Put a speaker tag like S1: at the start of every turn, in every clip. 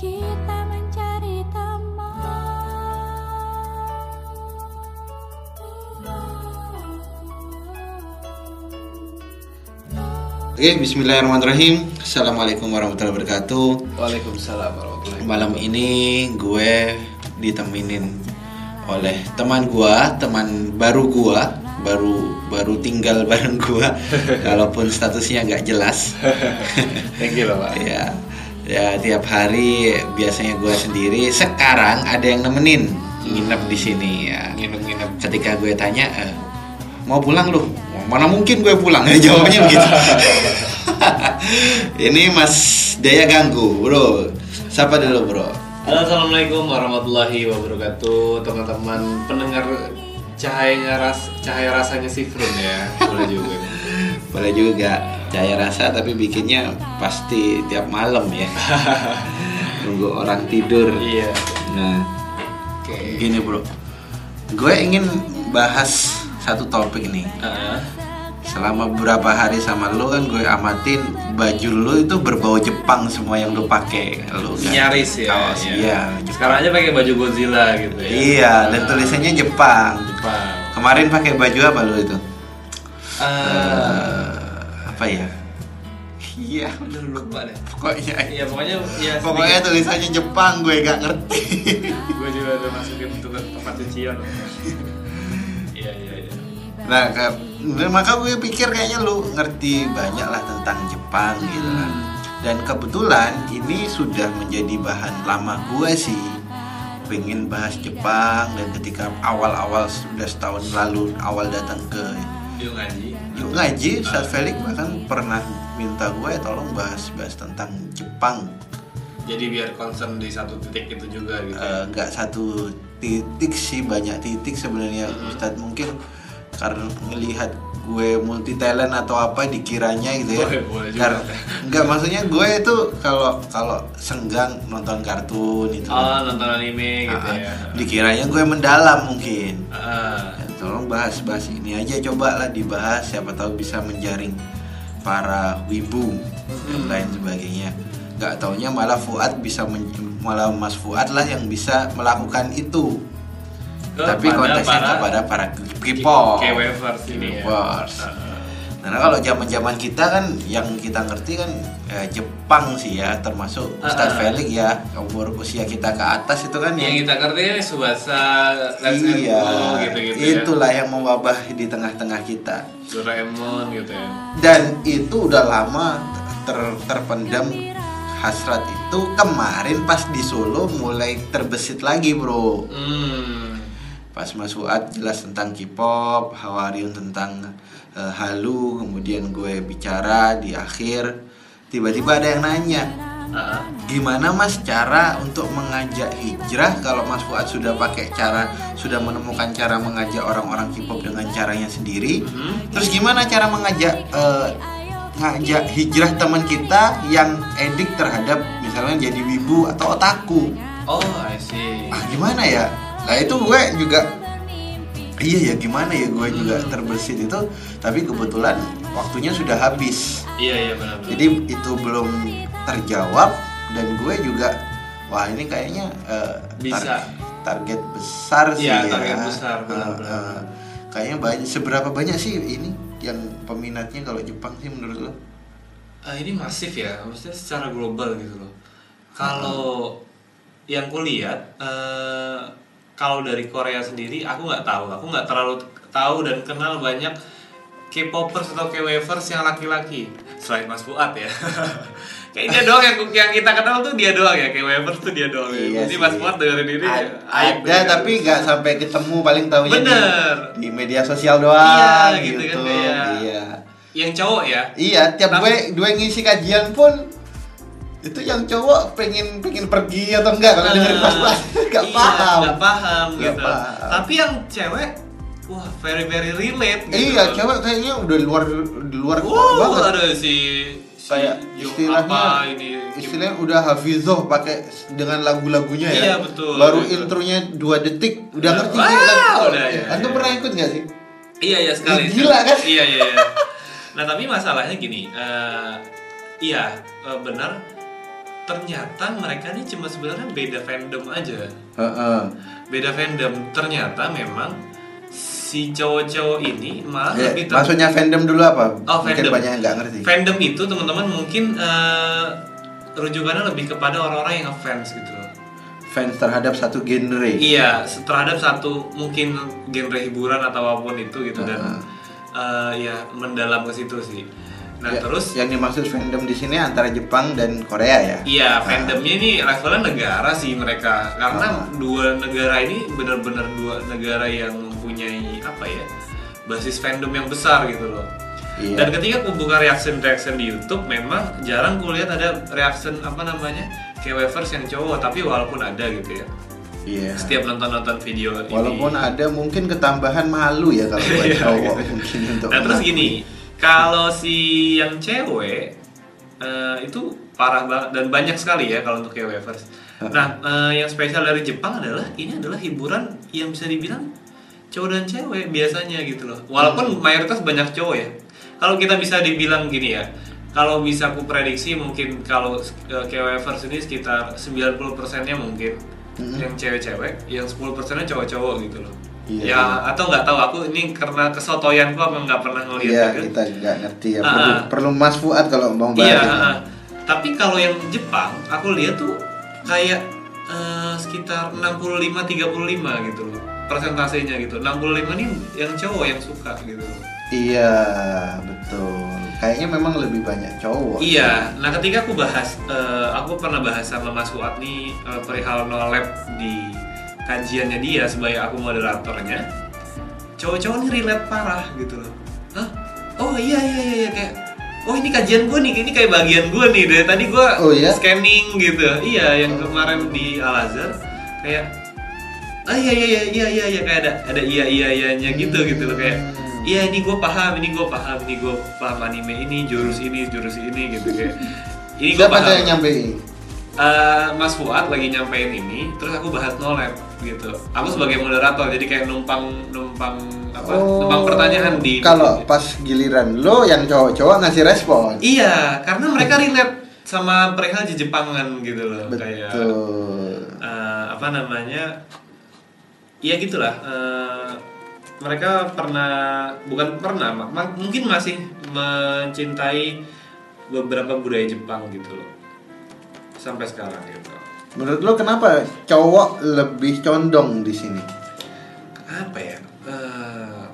S1: kita mencari teman.
S2: Oke, Bismillahirrahmanirrahim. Assalamualaikum warahmatullahi wabarakatuh.
S3: Waalaikumsalam warahmatullahi
S2: Malam ini gue diteminin oleh teman gua, teman baru gua, baru baru tinggal bareng gua, kalaupun statusnya nggak jelas.
S3: Thank you loh pak.
S2: ya, ya tiap hari biasanya gua sendiri. Sekarang ada yang nemenin nginep di sini ya.
S3: Nginep-nginep.
S2: Ketika gue tanya, "Eh, mau pulang lu? Mana mungkin gue pulang? Ya jawabnya begitu. Ini Mas Daya ganggu, bro. Sapa dulu, bro.
S3: Halo, assalamualaikum warahmatullahi wabarakatuh, teman-teman pendengar cahaya ras cahaya rasanya si Frun ya, boleh juga.
S2: Boleh juga cahaya rasa tapi bikinnya pasti tiap malam ya. Nunggu orang tidur.
S3: Iya.
S2: Nah,
S3: Oke.
S2: gini bro. Gue ingin bahas satu topik nih.
S3: Ah,
S2: Selama beberapa hari sama lo kan gue amatin baju lo itu berbau Jepang semua yang lo pakai. Lo kan
S3: nyaris ya.
S2: kaos,
S3: iya.
S2: iya.
S3: Sekarang aja pakai baju Godzilla gitu ya.
S2: Iya, dan tulisannya Jepang.
S3: Jepang.
S2: Kemarin pakai baju apa lo itu? Eh, apa ya? Iya,
S3: aduh lupa deh.
S2: pokoknya.
S3: Iya pokoknya ya.
S2: Pokoknya tulisannya Jepang gue gak ngerti.
S3: gue juga udah masukin untuk tempat cucian. Iya iya iya.
S2: Nah, ke- nah, maka gue pikir kayaknya lu ngerti banyak lah tentang Jepang gitu kan. Dan kebetulan ini sudah menjadi bahan lama gue sih pengen bahas Jepang dan ketika awal-awal sudah setahun lalu awal datang ke
S3: Yuk ngaji.
S2: Yuk ngaji, Ustaz Felix bahkan pernah minta gue tolong bahas-bahas tentang Jepang
S3: Jadi biar concern di satu titik itu juga gitu.
S2: Nggak satu titik sih banyak titik sebenarnya
S3: Hmm.
S2: Ustadz mungkin karena melihat gue multi talent atau apa dikiranya gitu ya
S3: Boleh, boleh juga.
S2: Karena- nggak maksudnya gue itu kalau kalau senggang nonton kartun itu
S3: Oh nonton anime gitu
S2: Ah,
S3: ya.
S2: dikiranya gue mendalam mungkin
S3: Ah,
S2: Ya, tolong bahas-bahas ini aja coba lah dibahas siapa tahu bisa menjaring para wibu dan
S3: Hmm.
S2: lain sebagainya nggak taunya malah Fuad bisa men- malah Mas Fuad lah yang bisa melakukan itu tapi konteksnya
S3: para
S2: kepada para K-pop
S3: K-wavers ini ya.
S2: K-popers.
S3: Ah,
S2: Karena kalau zaman-zaman kita kan yang kita ngerti kan eh, Jepang sih ya termasuk Ustadz
S3: ah.
S2: Felix ya umur usia kita ke atas itu kan
S3: Yang kita ngerti ini Subasa, Let's
S2: iya
S3: gitu-gitu ya.
S2: itulah yang mewabah di tengah-tengah kita
S3: Doraemon gitu ya.
S2: dan itu udah lama ter- terpendam hasrat itu kemarin pas di Solo mulai terbesit lagi bro
S3: Hmm.
S2: Pas Mas Fuad jelas tentang K-pop Hawariun tentang eh, halu kemudian gue bicara di akhir tiba-tiba ada yang nanya gimana Mas cara untuk mengajak hijrah kalau Mas Fuad sudah pakai cara sudah menemukan cara mengajak orang-orang K-pop dengan caranya sendiri
S3: Hmm.
S2: terus gimana cara mengajak eh, ngajak hijrah teman kita yang edik terhadap misalnya jadi wibu atau otaku
S3: Oh, I see.
S2: ah gimana ya nah itu gue juga iya ya gimana ya gue juga terbersit itu tapi kebetulan waktunya sudah habis
S3: Iya iya benar. benar.
S2: jadi itu belum terjawab dan gue juga wah ini kayaknya eh,
S3: Bisa.
S2: target besar sih
S3: Iya,
S2: ya
S3: target besar,
S2: Eh,
S3: benar-benar.
S2: eh, kayaknya banyak seberapa banyak sih ini yang peminatnya kalau Jepang sih menurut lo
S3: Ah, ini masif ya, maksudnya secara global gitu loh. Kalau yang kulihat, eh, kalau dari Korea sendiri, aku nggak tahu, aku nggak terlalu tahu dan kenal banyak K-popers atau K-wavers yang laki-laki, selain Mas Fuad ya. Kayak dia doang yang, yang kita kenal tuh dia doang ya, K-wavers tuh dia doang.
S2: Iya
S3: ya. Jadi. Mas Fuad dengerin ini,
S2: A-
S3: aib
S2: ada
S3: gitu.
S2: tapi nggak sampai ketemu paling tahunya di,
S3: Bener.
S2: di media sosial doang
S3: Iya, gitu kan,
S2: gitu
S3: kayak-
S2: iya
S3: yang cowok ya.
S2: iya tiap
S3: Tapi-
S2: gue gue ngisi kajian pun itu yang cowok pengen pengen pergi atau enggak kalau dengerin pas pas nggak
S3: Iya,
S2: paham
S3: nggak paham
S2: Nggak
S3: gitu.
S2: paham.
S3: Tapi yang cewek, wah very very relate. Gitu.
S2: iya cewek kayaknya udah luar di luar
S3: Wow,
S2: banget
S3: ada si, si
S2: kayak
S3: Yung
S2: istilahnya
S3: apa ini
S2: istilahnya udah hafizoh pakai dengan lagu-lagunya ya
S3: Iya, betul,
S2: baru
S3: betul.
S2: intronya dua detik udah ngerti sih lagu.
S3: udah, iya,
S2: antum
S3: iya.
S2: pernah ikut nggak sih
S3: Iya iya sekali.
S2: Ih, gila, kan?
S3: Iya iya. iya. Nah tapi masalahnya gini, eh, iya eh, benar. Ternyata mereka ini cuma sebenarnya beda fandom aja
S2: Heeh.
S3: beda fandom ternyata memang si cowok-cowok ini malah
S2: Ya,
S3: lebih ter-
S2: maksudnya fandom dulu apa?
S3: Oh,
S2: Mungkin
S3: fandom.
S2: banyak yang nggak ngerti.
S3: fandom itu teman-teman mungkin eh, rujukannya lebih kepada orang-orang yang ngefans gitu loh
S2: Fans terhadap satu genre.
S3: Iya, terhadap satu mungkin genre hiburan atau apa pun itu gitu dan
S2: Ah.
S3: eh, ya mendalam ke situ sih. Nah
S2: Ya,
S3: terus
S2: yang dimaksud fandom di sini antara Jepang dan Korea ya.
S3: iya fandomnya ini levelnya negara sih mereka karena
S2: Ah.
S3: dua negara ini benar-benar dua negara yang mempunyai apa ya basis fandom yang besar gitu loh.
S2: Iya.
S3: Dan ketika aku buka reaction-reaction di YouTube, memang jarang kulihat ada reaction apa namanya KWVers yang cowok, tapi walaupun ada gitu ya.
S2: Iya.
S3: Setiap nonton-nonton video ini.
S2: Walaupun ada mungkin ketambahan malu ya kalau buat
S3: Iya,
S2: cowok
S3: gitu.
S2: mungkin untuk
S3: Nah terus gini, kalau si yang cewek eh, itu parah banget dan banyak sekali ya kalau untuk KWVers. Nah eh, yang spesial dari Jepang adalah ini adalah hiburan yang bisa dibilang cowok dan cewek biasanya gitu loh. Walaupun mayoritas banyak cowok ya. Kalau kita bisa dibilang gini ya, kalau bisa aku prediksi mungkin kalau eh, KWVers ini sekitar 90%-nya mungkin yang cewek-cewek, yang 10%-nya cowok-cowok gitu loh.
S2: Iya.
S3: Ya atau nggak tahu aku ini karena kesotoyanku apa nggak pernah ngeliat
S2: Iya,
S3: gitu.
S2: kita nggak ngerti ya.
S3: Ah,
S2: Perlu,
S3: ah.
S2: perlu Mas Fuad kalau mau bahas.
S3: Iya.
S2: ini.
S3: ah. Tapi kalau yang Jepang, aku lihat tuh kayak eh, sekitar 65 35 gitu loh persentasenya gitu. 65 nih yang cowok yang suka gitu.
S2: Iya, betul. Kayaknya memang lebih banyak cowok.
S3: Iya. Nah ketika aku bahas, eh, aku pernah bahas sama Mas Fuad nih eh, perihal no lab di kajiannya dia sebagai aku moderatornya. Cowok-cowok nih relate parah gitu loh. Hah? Oh iya iya iya, iya. kayak Oh ini kajian gue nih, ini kayak bagian gue nih dari tadi gue
S2: Oh, iya?
S3: scanning gitu. Iya yang kemarin di Al Azhar kayak ah iya iya iya iya iya iya kayak ada ada iya iya iyanya gitu gitu loh kayak iya ini gue paham ini gue paham ini gue paham anime ini jurus ini jurus ini gitu kayak ini gue
S2: Siapa
S3: paham
S2: yang nyampein?
S3: Eh, Mas Fuad lagi nyampein ini terus aku bahas no lab gitu aku sebagai moderator jadi kayak numpang numpang apa numpang pertanyaan di
S2: Oh, Kalau pas giliran lo yang cowok-cowok ngasih respon.
S3: iya karena mereka relate sama perihal di Jepangan gitu loh kayak
S2: Betul.
S3: eh, apa namanya ya gitulah eh, mereka pernah bukan pernah ma- mungkin masih mencintai beberapa budaya Jepang gitu loh sampai sekarang gitu
S2: Menurut lo kenapa cowok lebih condong di sini?
S3: apa ya Eh,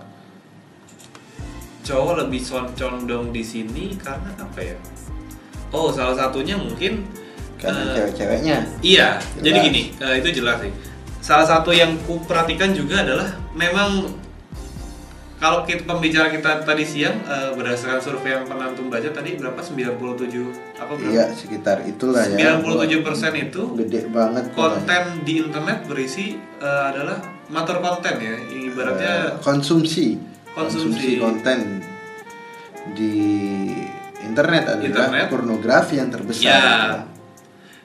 S3: cowok lebih condong di sini karena apa ya oh salah satunya mungkin
S2: Karena
S3: eh,
S2: cewek-ceweknya.
S3: Iya,
S2: Jelas.
S3: jadi gini, eh, itu jelas sih. Salah satu yang ku perhatikan juga adalah memang kalau kita pembicara kita tadi siang eh, berdasarkan survei yang pernah antum baca tadi berapa 97 apa berapa?
S2: Iya, sekitar itulah ya.
S3: 97% itu
S2: Gede banget
S3: konten di internet berisi eh, adalah matur konten ya, ibaratnya
S2: Eh, konsumsi.
S3: Konsumsi.
S2: konten di internet adalah
S3: Internet.
S2: pornografi yang terbesar.
S3: ya.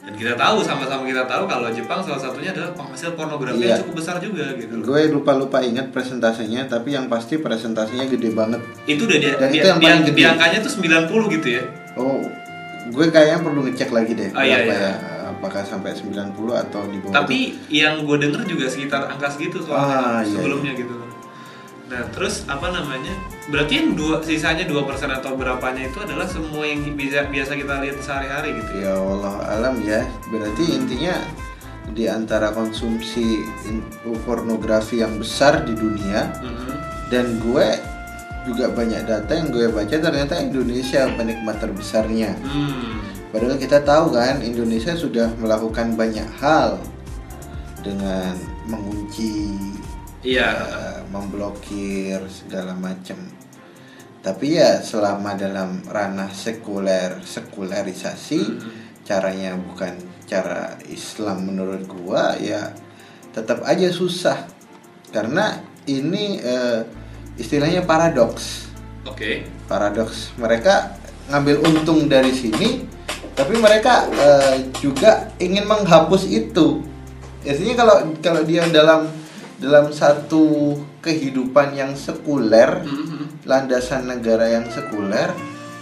S3: Dan kita tahu sama-sama kita tahu kalau Jepang salah satunya adalah penghasil pornografi
S2: Iya.
S3: yang cukup besar juga gitu.
S2: Gue lupa-lupa ingat presentasenya, tapi yang pasti presentasinya gede banget.
S3: itu udah dia,
S2: Dan
S3: dia,
S2: itu yang paling
S3: dia-
S2: gede.
S3: di angkanya tuh 90 gitu ya
S2: Oh, gue kayaknya perlu ngecek lagi deh
S3: Oh, iya, iya.
S2: ya, apakah sampai 90 atau di bawah.
S3: tapi yang gue denger juga sekitar angka segitu soalnya
S2: Ah, iya,
S3: sebelumnya gitu nah terus apa namanya berarti yang dua sisanya 2% atau berapanya itu adalah semua yang bisa biasa kita lihat sehari-hari gitu ya
S2: Ya Allah alam ya, berarti intinya di antara konsumsi pornografi yang besar di dunia
S3: Mhm.
S2: dan gue juga banyak data yang gue baca ternyata Indonesia penikmat terbesarnya.
S3: hmm.
S2: Padahal kita tahu kan Indonesia sudah melakukan banyak hal dengan mengunci,
S3: iya
S2: eh, memblokir segala macam. Tapi ya selama dalam ranah sekuler, sekulerisasi, caranya bukan cara Islam menurut gua ya tetap aja susah. Karena ini eh, istilahnya paradoks.
S3: oke
S2: Paradoks. Mereka ngambil untung dari sini, tapi mereka eh, juga ingin menghapus itu. Artinya kalau kalau dia dalam dalam satu kehidupan yang sekuler,
S3: Mhm.
S2: landasan negara yang sekuler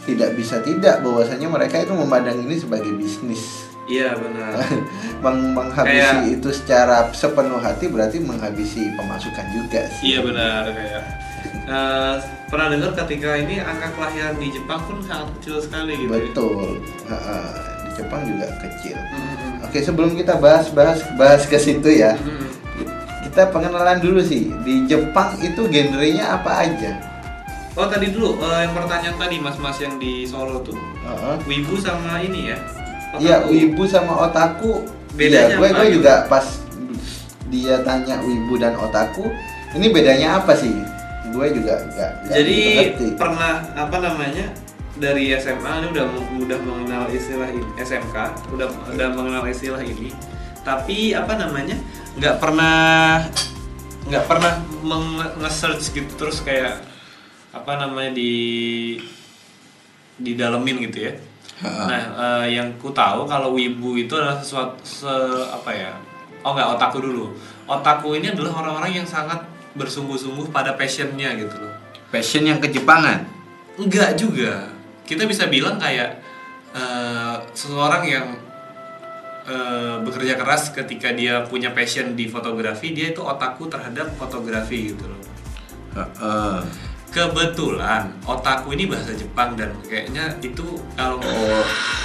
S2: tidak bisa tidak bahwasanya mereka itu memandang ini sebagai bisnis
S3: Iya benar.
S2: Meng- menghabisi
S3: Kayak-
S2: itu secara sepenuh hati berarti menghabisi pemasukan juga sih.
S3: Iya benar kayak eh, pernah dengar ketika ini angka kelahiran di Jepang pun sangat kecil sekali gitu. ya.
S2: Betul. Ha-ha. Di Jepang juga kecil.
S3: Mm-mm.
S2: Oke, sebelum kita bahas bahas bahas ke situ ya,
S3: Mm-mm.
S2: Kita pengenalan dulu sih. Di Jepang itu genrenya apa aja?
S3: Oh tadi dulu eh, yang pertanyaan tadi mas-mas yang di Solo tuh,
S2: Heeh.
S3: wibu sama ini ya?
S2: Iya, wibu sama otaku.
S3: Bedanya
S2: Iya, gue
S3: apa
S2: gue
S3: gitu?
S2: juga pas dia tanya wibu dan otaku, ini bedanya apa sih? Gue juga nggak
S3: Jadi
S2: ngerti.
S3: pernah apa namanya dari SMA ini udah udah mengenal istilah ini SMK udah udah mengenal istilah ini tapi apa namanya nggak pernah nggak pernah nge-search gitu terus kayak apa namanya di di dalemin gitu ya nah eh, yang ku tahu kalau wibu itu adalah sesuatu se apa ya oh nggak otaku dulu otaku ini adalah orang-orang yang sangat bersungguh-sungguh pada passionnya gitu loh
S2: Passion yang kejepangan.
S3: Enggak juga. Kita bisa bilang kayak eh, seseorang yang eh, bekerja keras ketika dia punya passion di fotografi, dia itu otakku terhadap fotografi gitu loh.
S2: Heeh.
S3: Kebetulan otakku ini bahasa Jepang dan kayaknya itu kalau mau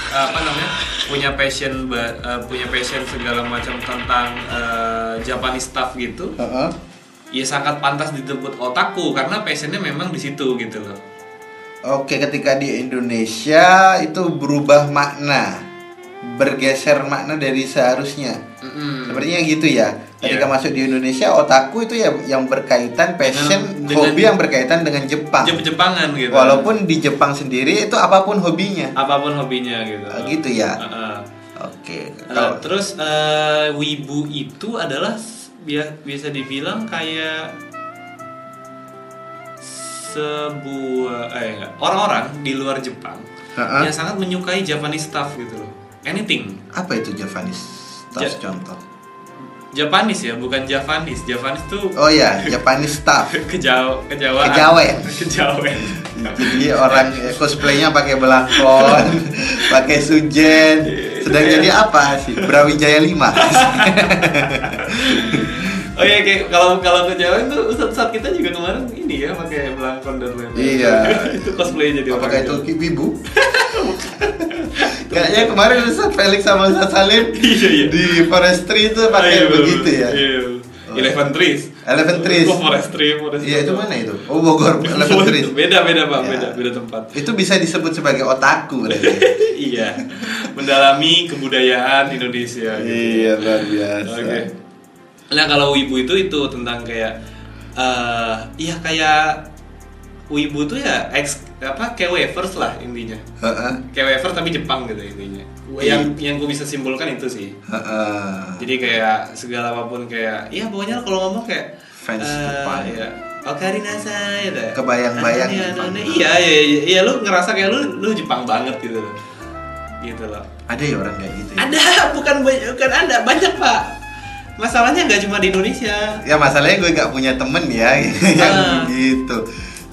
S3: apa namanya punya passion eh, punya passion segala macam tentang eh, Japanese stuff gitu,
S2: Heeh.
S3: ya sangat pantas disebut otakku karena passionnya memang di situ gitu loh.
S2: Oke, ketika di Indonesia itu berubah makna, bergeser makna dari seharusnya.
S3: Mm-mm.
S2: Sepertinya gitu ya. Ketika
S3: Iya.
S2: masuk di Indonesia, otaku itu ya yang berkaitan passion,
S3: Dengan-
S2: hobi
S3: dengan-
S2: yang berkaitan dengan Jepang.
S3: Jep Jepangan gitu.
S2: Walaupun di Jepang sendiri itu apa pun hobinya.
S3: apa pun hobinya gitu.
S2: Ah, gitu ya?
S3: Heeh.
S2: Oke.
S3: Eh,
S2: Kalau
S3: terus eh, wibu itu adalah s- bia- bisa dibilang kayak sebuah eh enggak, orang-orang di luar Jepang
S2: Ha-ha.
S3: yang sangat menyukai Japanese stuff gitu loh. Anything.
S2: apa itu Japanese? Tas
S3: Ja-
S2: contoh.
S3: Japanese ya, bukan Javanese. Javanese tuh
S2: Oh ya, Japanese stuff.
S3: kejaw kejawaan.
S2: Kejawen.
S3: Kejawen.
S2: Jadi orang eh, cosplaynya pakai belangkon, pakai sujen. Sedang jadi apa sih? Brawijaya 5.
S3: Oh iya kayak kalau kalau kejawen tuh saat, saat kita juga kemarin ini ya pakai belangkon dan lain-lain.
S2: Iya.
S3: itu cosplay jadi
S2: Apakah
S3: orang
S2: itu wibu? Kayaknya kemarin Ustaz Felix sama Ustaz Salim
S3: Iya, iya.
S2: di forestry itu pakai
S3: iya, betul,
S2: begitu ya.
S3: Iya. Eleven trees.
S2: Eleven trees.
S3: Oh, forestry, forestry.
S2: Iya itu mana itu? Oh Bogor Eleven trees.
S3: Beda beda pak,
S2: Ya.
S3: beda beda tempat.
S2: Itu bisa disebut sebagai otaku berarti.
S3: iya. Mendalami kebudayaan Indonesia. gitu.
S2: iya luar biasa.
S3: Oke. Nah kalau wibu itu itu tentang kayak eh iya kayak wibu tuh ya ex apa kayak wafers lah intinya.
S2: Heeh.
S3: Tapi Jepang gitu intinya.
S2: Iya.
S3: Yang yang gue bisa simpulkan itu sih.
S2: Heeh.
S3: Jadi kayak segala apa pun kayak ya pokoknya kalau ngomong kayak
S2: Fans
S3: eh,
S2: Jepang.
S3: ya. Okari nasai gitu.
S2: Kebayang-bayang Jepang.
S3: aneh. Iya, iya, iya, iya, lu ngerasa kayak lu lu Jepang banget gitu loh. Gitu loh.
S2: Ada ya orang kayak gitu. Ya?
S3: Ada, bukan banyak, bukan ada, banyak pak. Masalahnya nggak cuma di Indonesia.
S2: Ya masalahnya gue gak punya temen ya yang
S3: Ah.
S2: begitu.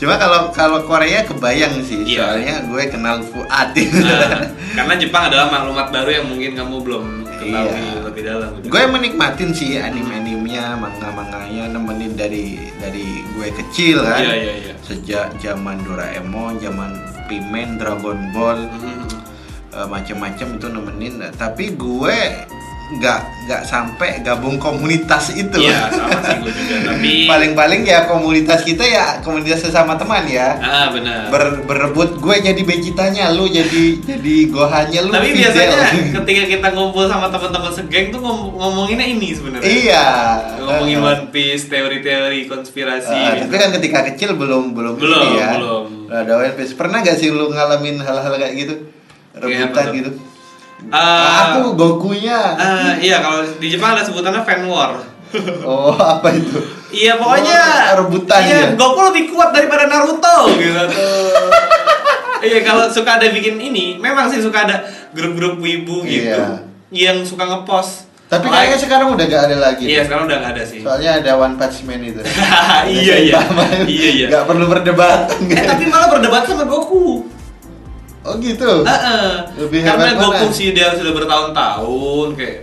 S2: Cuma kalau kalau Korea kebayang sih,
S3: Iya.
S2: soalnya gue kenal Fuad.
S3: Nah, karena Jepang adalah maklumat baru yang mungkin kamu belum ketahui
S2: Iya.
S3: lebih dalam. gitu.
S2: gue menikmatin sih anime-animenya, manga-manganya nemenin dari dari gue kecil kan.
S3: Iya, iya, iya.
S2: Sejak zaman Doraemon, zaman Pimen, Dragon Ball,
S3: Mhm.
S2: eh, macem-macem itu nemenin. Tapi gue nggak nggak sampai gabung komunitas itu.
S3: Iya, sama sih gue juga. Tapi
S2: Paling-paling ya komunitas kita ya komunitas sesama teman ya.
S3: ah benar.
S2: Ber- berebut gue jadi Begitanya, lu jadi jadi Gohannya lu.
S3: Tapi
S2: Fidel.
S3: biasanya ketika kita ngumpul sama teman-teman segeng tuh ngom- ngomonginnya ini sebenarnya.
S2: iya.
S3: Ngomongin
S2: Eh,
S3: One Piece, teori-teori konspirasi. gitu.
S2: tapi kan ketika kecil belum belum
S3: Belum,
S2: ya.
S3: belum.
S2: Ada One Piece. Pernah gak sih lu ngalamin hal-hal kayak gitu? Rebutan
S3: tuh?
S2: gitu.
S3: Ah,
S2: aku Gokunya.
S3: ah, iya kalau di Jepang ada sebutannya fan war.
S2: oh, apa itu?
S3: Iya pokoknya
S2: Oh, rebutan
S3: iya,
S2: ya?
S3: Goku lebih kuat daripada Naruto gitu tuh. iya kalau suka ada bikin ini, memang sih suka ada grup-grup wibu gitu
S2: Iya.
S3: yang suka ngepost.
S2: Tapi
S3: Like-
S2: kayaknya sekarang udah gak ada lagi.
S3: Iya sekarang udah nggak ada sih.
S2: Soalnya ada One Punch Man itu.
S3: iya iya. Iya iya.
S2: Gak perlu berdebat.
S3: Eh tapi malah berdebat sama Goku.
S2: Oh gitu.
S3: Heeh.
S2: Lebih
S3: Karena
S2: mana?
S3: sih dia sudah bertahun-tahun kayak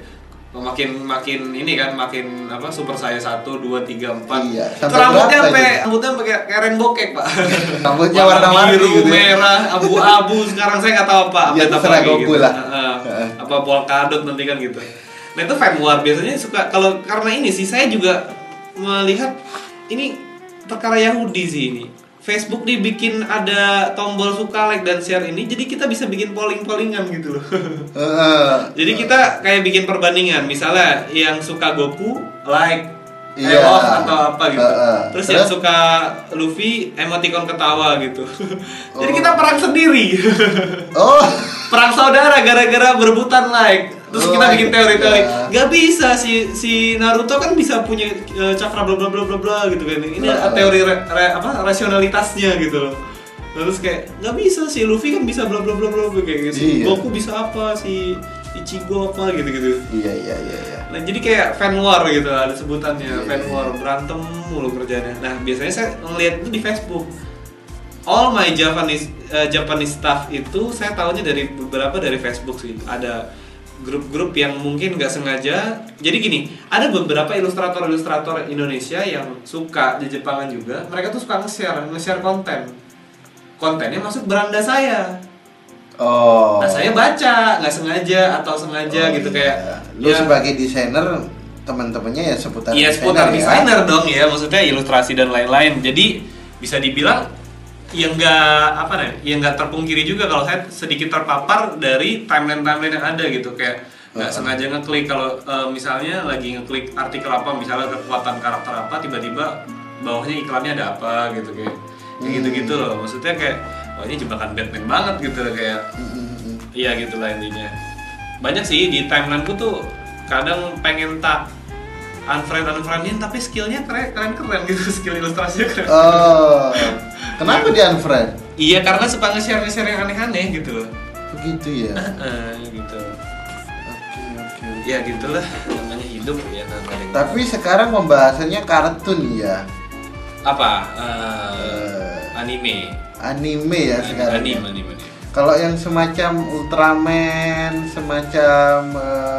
S3: makin makin ini kan makin apa super saya satu dua tiga empat
S2: Iya, sampai
S3: rambutnya sampai rambutnya kayak rainbow cake pak
S2: Rambutnya
S3: Warna
S2: warna-warni
S3: biru
S2: gitu ya.
S3: merah abu-abu sekarang saya nggak tahu apa
S2: Ya,
S3: update apa lagi
S2: Goku
S3: gitu
S2: lah.
S3: Apa polkadot nanti kan gitu nah itu fan war biasanya suka kalau karena ini sih saya juga melihat ini perkara Yahudi sih ini Facebook dibikin ada tombol suka like dan share ini jadi kita bisa bikin polling-pollingan gitu loh
S2: Heeh.
S3: Jadi kita kayak bikin perbandingan, misalnya yang suka Goku like,
S2: Iya.
S3: eh, love atau apa gitu.
S2: Heeh.
S3: Terus, yang
S2: Terus?
S3: suka Luffy emoticon ketawa gitu. Jadi
S2: Oh.
S3: kita perang sendiri,
S2: Oh.
S3: perang saudara gara-gara berebutan like. Terus
S2: Oh,
S3: kita bikin teori-teori.
S2: iya.
S3: Gak bisa si si Naruto kan bisa punya eh, cakra bla bla bla bla bla gitu kan. Ini
S2: Heeh.
S3: teori re- re- apa rasionalitasnya gitu loh. Terus kayak nggak bisa si Luffy kan bisa bla bla bla bla bla, kayak gitu. Si
S2: Iya.
S3: Goku bisa apa si Ichigo apa gitu-gitu.
S2: Iya iya iya iya.
S3: Nah, jadi kayak fan war gitu ada sebutannya,
S2: Iya,
S3: fan
S2: iya.
S3: war berantem mulu kerjanya. Nah, biasanya saya ngeliat itu di Facebook. All my Japanese eh, Japanese stuff itu saya tahunya dari beberapa dari Facebook sih. Ada grup-grup yang mungkin nggak sengaja. Jadi gini, ada beberapa ilustrator-ilustrator Indonesia yang suka di Jepangan juga. Mereka tuh suka nge-share, nge-share konten. Kontennya masuk beranda saya.
S2: Oh.
S3: Nah, saya baca nggak sengaja atau sengaja
S2: Oh,
S3: gitu
S2: iya.
S3: kayak
S2: Lu
S3: ya,
S2: sebagai desainer teman-temannya ya seputar
S3: Iya seputar
S2: ya.
S3: desainer dong ya, maksudnya ilustrasi dan lain-lain. Jadi bisa dibilang yang nggak apa nih, yang nggak terpungkiri juga kalau saya sedikit terpapar dari timeline timeline yang ada gitu kayak nggak sengaja ngeklik kalau eh, misalnya lagi ngeklik artikel apa misalnya kekuatan karakter apa tiba-tiba bawahnya iklannya ada apa gitu kayak
S2: Hmm.
S3: gitu-gitu loh maksudnya kayak wah ini jebakan Batman banget gitu kayak
S2: Mm-mm.
S3: Iya gitu lah intinya. Banyak sih di timelineku tuh kadang pengen tak unfriend unfriendin tapi skillnya keren keren keren gitu skill ilustrasinya keren.
S2: Oh. Kenapa di unfriend?
S3: Iya karena suka nge-share nge-share yang aneh-aneh gitu loh.
S2: Begitu ya.
S3: Heeh, gitu.
S2: Oke oke.
S3: Ya gitulah namanya hidup ya namanya.
S2: Tapi sekarang pembahasannya kartun ya.
S3: Apa? Eh,
S2: Eh,
S3: anime.
S2: anime ya sekarang.
S3: Anime,
S2: ya.
S3: anime. anime.
S2: Kalau yang semacam Ultraman, semacam eh,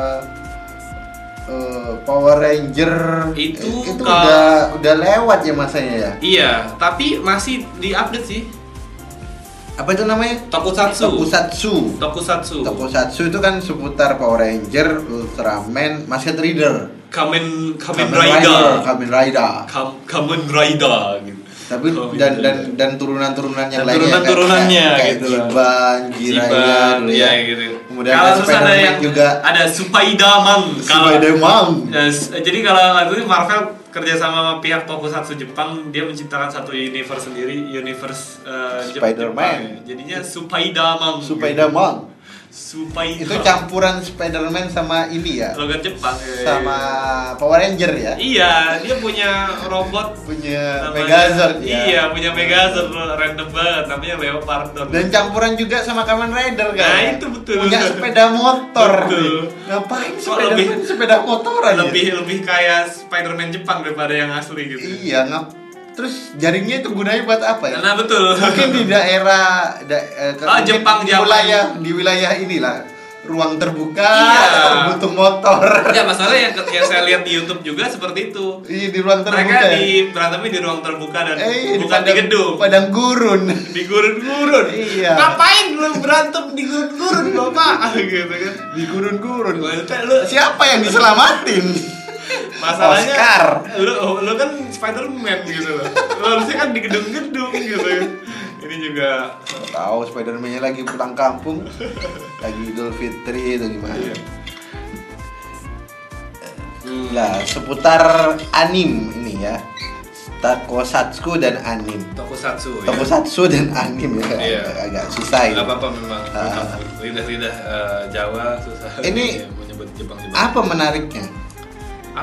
S2: eh, Power Ranger
S3: Itu
S2: eh, itu udah udah lewat ya masanya ya.
S3: Iya, tapi masih diupdate sih.
S2: Apa itu namanya?
S3: Tokusatsu.
S2: Tokusatsu.
S3: Tokusatsu.
S2: Tokusatsu itu kan seputar Power Ranger, Ultraman, Masked Rider,
S3: Kamen Kamen
S2: Kamen
S3: Rider.
S2: Kamen Rider.
S3: Kam- Kamen Rider gitu.
S2: Tapi
S3: Kamen
S2: dan
S3: Rider.
S2: dan dan turunan-turunan yang
S3: Dan
S2: lainnya
S3: turunan-turunannya
S2: kayak, kayak
S3: gitu.
S2: Jiban, Jiraiya
S3: ya,
S2: ya.
S3: gitu.
S2: Kemudian
S3: kalau
S2: ada
S3: terus ada yang
S2: juga.
S3: ada Supaidaman. Kalau
S2: Spider-Man.
S3: Ya, s- jadi kalau itu Marvel kerja sama pihak Tokusatsu Jepang, dia menciptakan satu universe sendiri, universe uh,
S2: Spider-Man.
S3: Jepang ya. Jadinya Supaidaman.
S2: Spider-Man.
S3: Supaidaman.
S2: Itu campuran Spider-Man sama ini ya.
S3: logat Jepang. ya.
S2: Sama Power Ranger ya.
S3: Iya, dia punya robot
S2: Punya Megazord ya.
S3: Iya, punya Megazord random banget namanya Leopardon.
S2: Dan campuran juga sama Kamen Rider kan.
S3: Nah, itu betul.
S2: Punya sepeda motor.
S3: Betul.
S2: Ngapain sepeda
S3: lebih-
S2: sepeda motoran ya?
S3: lebih lebih kayak Spider-Man Jepang daripada yang asli gitu.
S2: Iya, ngap. Terus jaringnya itu gunanya buat apa ya?
S3: Karena betul.
S2: Mungkin di daerah da, eh,
S3: Oh, Jepang
S2: di wilayah di wilayah inilah ruang terbuka
S3: Iya.
S2: butuh motor.
S3: Ya masalah yang, yang saya lihat di YouTube juga seperti itu.
S2: Iya di ruang terbuka.
S3: Mereka
S2: ya?
S3: di berantemnya di ruang terbuka dan
S2: eh, iya,
S3: bukan di, gedung.
S2: Padang gurun.
S3: Di gurun-gurun.
S2: Iya.
S3: Ngapain lu berantem di gurun-gurun, Bapak? gitu kan.
S2: di gurun-gurun.
S3: Lu
S2: Siapa yang diselamatin?
S3: Masalahnya
S2: Oscar.
S3: lu lu kan Spider-Man gitu loh. Lu harusnya kan di gedung-gedung gitu. Ini juga
S2: Tahu Spider-Man-nya lagi pulang kampung. lagi Idul Fitri itu gimana?
S3: Iya. Hmm.
S2: Lah, seputar anim ini ya. Tokusatsu dan anim.
S3: Tokusatsu ya.
S2: Tokusatsu dan anim ya.
S3: Iya.
S2: Agak, susah ini.
S3: Gak apa-apa memang
S2: Ah.
S3: lidah-lidah eh, Jawa susah
S2: Ini
S3: ya, menyebut Jepang-Jepang.
S2: Apa menariknya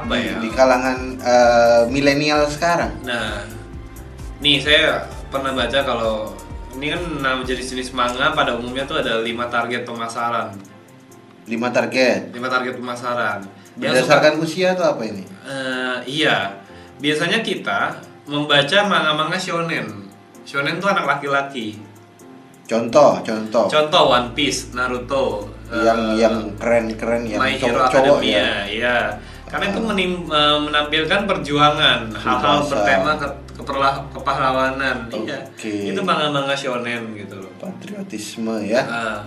S3: Apa
S2: di,
S3: ya?
S2: di kalangan eh, milenial sekarang?
S3: Nah, nih saya pernah baca kalau ini kan nama jenis-jenis manga pada umumnya tuh ada lima target pemasaran.
S2: Lima target.
S3: Lima target pemasaran. Yang suka-
S2: Berdasarkan usia atau apa ini?
S3: Eh, iya. Biasanya kita membaca manga-manga shonen. Shonen tuh anak laki-laki.
S2: Contoh, contoh.
S3: Contoh One Piece, Naruto,
S2: yang
S3: eh,
S2: yang keren-keren yang cowok-cowok ya.
S3: ya. Karena itu menim- eh, menampilkan perjuangan, hal-hal bertema ke, keperla- kepahlawanan. Iya.
S2: Oke.
S3: Itu manga-manga shonen gitu loh.
S2: Patriotisme ya.
S3: Nah,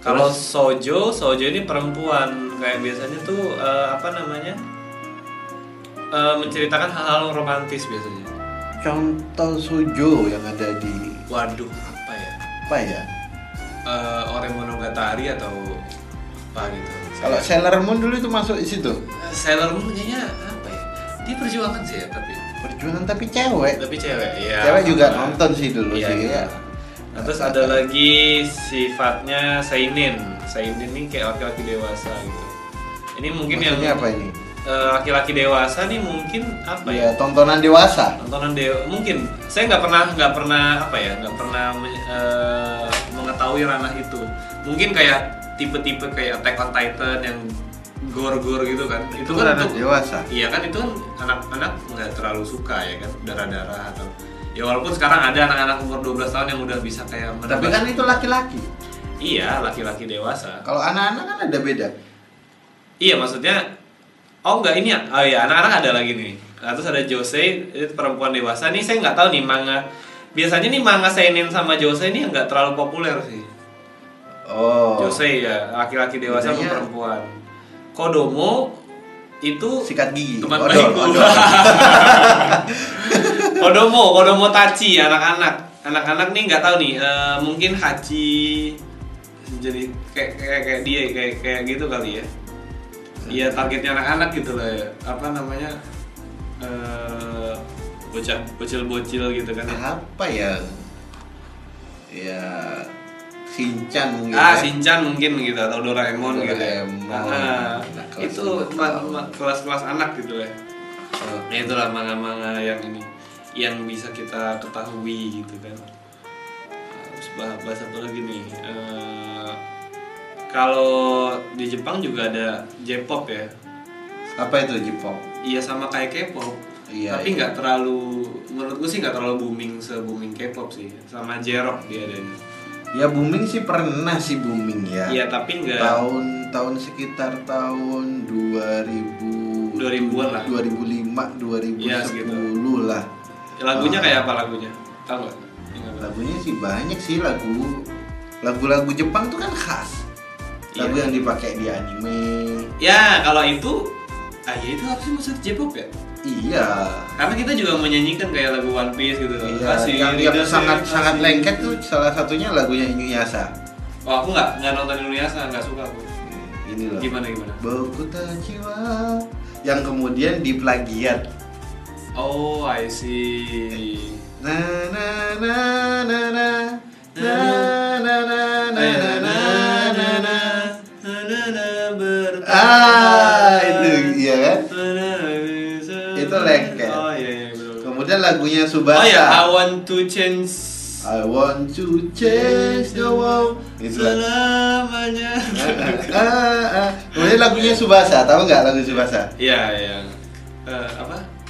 S3: kalau sojo, sojo ini perempuan kayak biasanya tuh eh, apa namanya? Eh, menceritakan hal-hal romantis biasanya.
S2: Contoh sujo yang ada di
S3: Waduh, apa ya?
S2: apa ya?
S3: Eh, Ore Monogatari atau apa gitu.
S2: Kalau Sailor Moon dulu itu masuk di situ.
S3: Sailor Moon kayaknya apa ya? Dia perjuangan sih ya, tapi
S2: Perjuangan tapi cewek.
S3: tapi cewek ya.
S2: Cewek juga
S3: apa.
S2: nonton sih dulu
S3: Iya,
S2: sih
S3: gitu.
S2: ya.
S3: Nah, terus ada lagi sifatnya seinin. Seinin ini kayak laki-laki dewasa gitu. Ini mungkin
S2: Maksudnya
S3: yang
S2: apa ini?
S3: eh, laki-laki dewasa nih mungkin apa ya?
S2: Ya tontonan dewasa.
S3: Tontonan dewa mungkin saya nggak pernah nggak pernah apa ya nggak pernah eh, mengetahui ranah itu. Mungkin kayak tipe-tipe kayak Attack on Titan yang gore-gore gitu kan. Itu, kan
S2: ranah
S3: untuk-
S2: dewasa.
S3: Iya kan itu kan anak-anak nggak terlalu suka ya kan darah-darah atau ya walaupun sekarang ada anak-anak umur 12 tahun yang udah bisa kayak
S2: Tapi
S3: menebak-
S2: kan itu laki-laki.
S3: iya laki-laki dewasa
S2: Kalau anak-anak kan ada beda.
S3: iya maksudnya oh enggak ini ya oh iya anak-anak ada lagi nih nah, terus ada Jose itu perempuan dewasa nih saya nggak tahu nih manga biasanya nih manga seinen sama Jose ini nggak terlalu populer sih
S2: Oh.
S3: Jose ya laki-laki dewasa atau perempuan Kodomo itu
S2: Sikat gigi.
S3: teman
S2: Odol,
S3: baikku
S2: odol.
S3: Kodomo Kodomo Tachi anak-anak anak-anak nih nggak tahu nih eh, mungkin Haji jadi kayak kayak kayak dia kayak kayak gitu kali ya Iya targetnya anak-anak gitu lah ya. apa namanya eh bocah bocil-bocil gitu kan ya.
S2: Apa ya? Ya Shinchan gitu.
S3: Ah,
S2: ya.
S3: Shinchan mungkin gitu atau Doraemon, gitu. ya.
S2: Doraemon.
S3: Ah,
S2: Nah, kelas
S3: itu kelas-kelas anak gitu ya.
S2: Oh.
S3: Nah itulah manga-manga yang ini yang bisa kita ketahui gitu kan. Terus bahas, bahas apa lagi nih? Eh, kalau di Jepang juga ada J-pop ya.
S2: Apa itu J-pop?
S3: Iya sama kayak K-pop.
S2: Iya,
S3: Tapi
S2: iya.
S3: nggak terlalu menurut gue sih nggak terlalu booming se booming K-pop sih. Sama J-rock dia adanya.
S2: Ya booming sih pernah sih booming ya.
S3: Iya tapi nggak
S2: Tahun tahun sekitar tahun 2000
S3: 2000-an lah.
S2: 2005 2010
S3: Iya, segitu.
S2: lah.
S3: lagunya
S2: Ah.
S3: kayak apa lagunya? Tahu nggak? Ingat nggak?
S2: Lagunya sih banyak sih lagu lagu-lagu Jepang tuh kan khas. Lagu
S3: Iya.
S2: yang dipakai di anime.
S3: Ya kalau itu, ah ya itu harusnya masuk J-pop ya.
S2: Iya.
S3: Karena kita juga menyanyikan kayak lagu One Piece gitu.
S2: Iya,
S3: Kasih,
S2: yang, yang
S3: Rida,
S2: sangat
S3: kasih.
S2: sangat lengket tuh salah satunya lagunya Inuyasha.
S3: Oh aku nggak nggak nonton Indonesia nggak suka aku.
S2: Ini loh.
S3: Gimana gimana?
S2: Boku Tachiwa yang kemudian diplagiat.
S3: Oh I see.
S2: Na na na na na na na na na na na na na Ah, itu Itu lengket.
S3: Oh iya iya.
S2: Kemudian lagunya Subasa.
S3: Oh ya, I want to change
S2: I want to change the world. Itu
S3: selamanya.
S2: Ah, ah, ah. Kemudian lagunya Subasa, tahu nggak lagu Subasa?
S3: Iya iya. Eh, apa?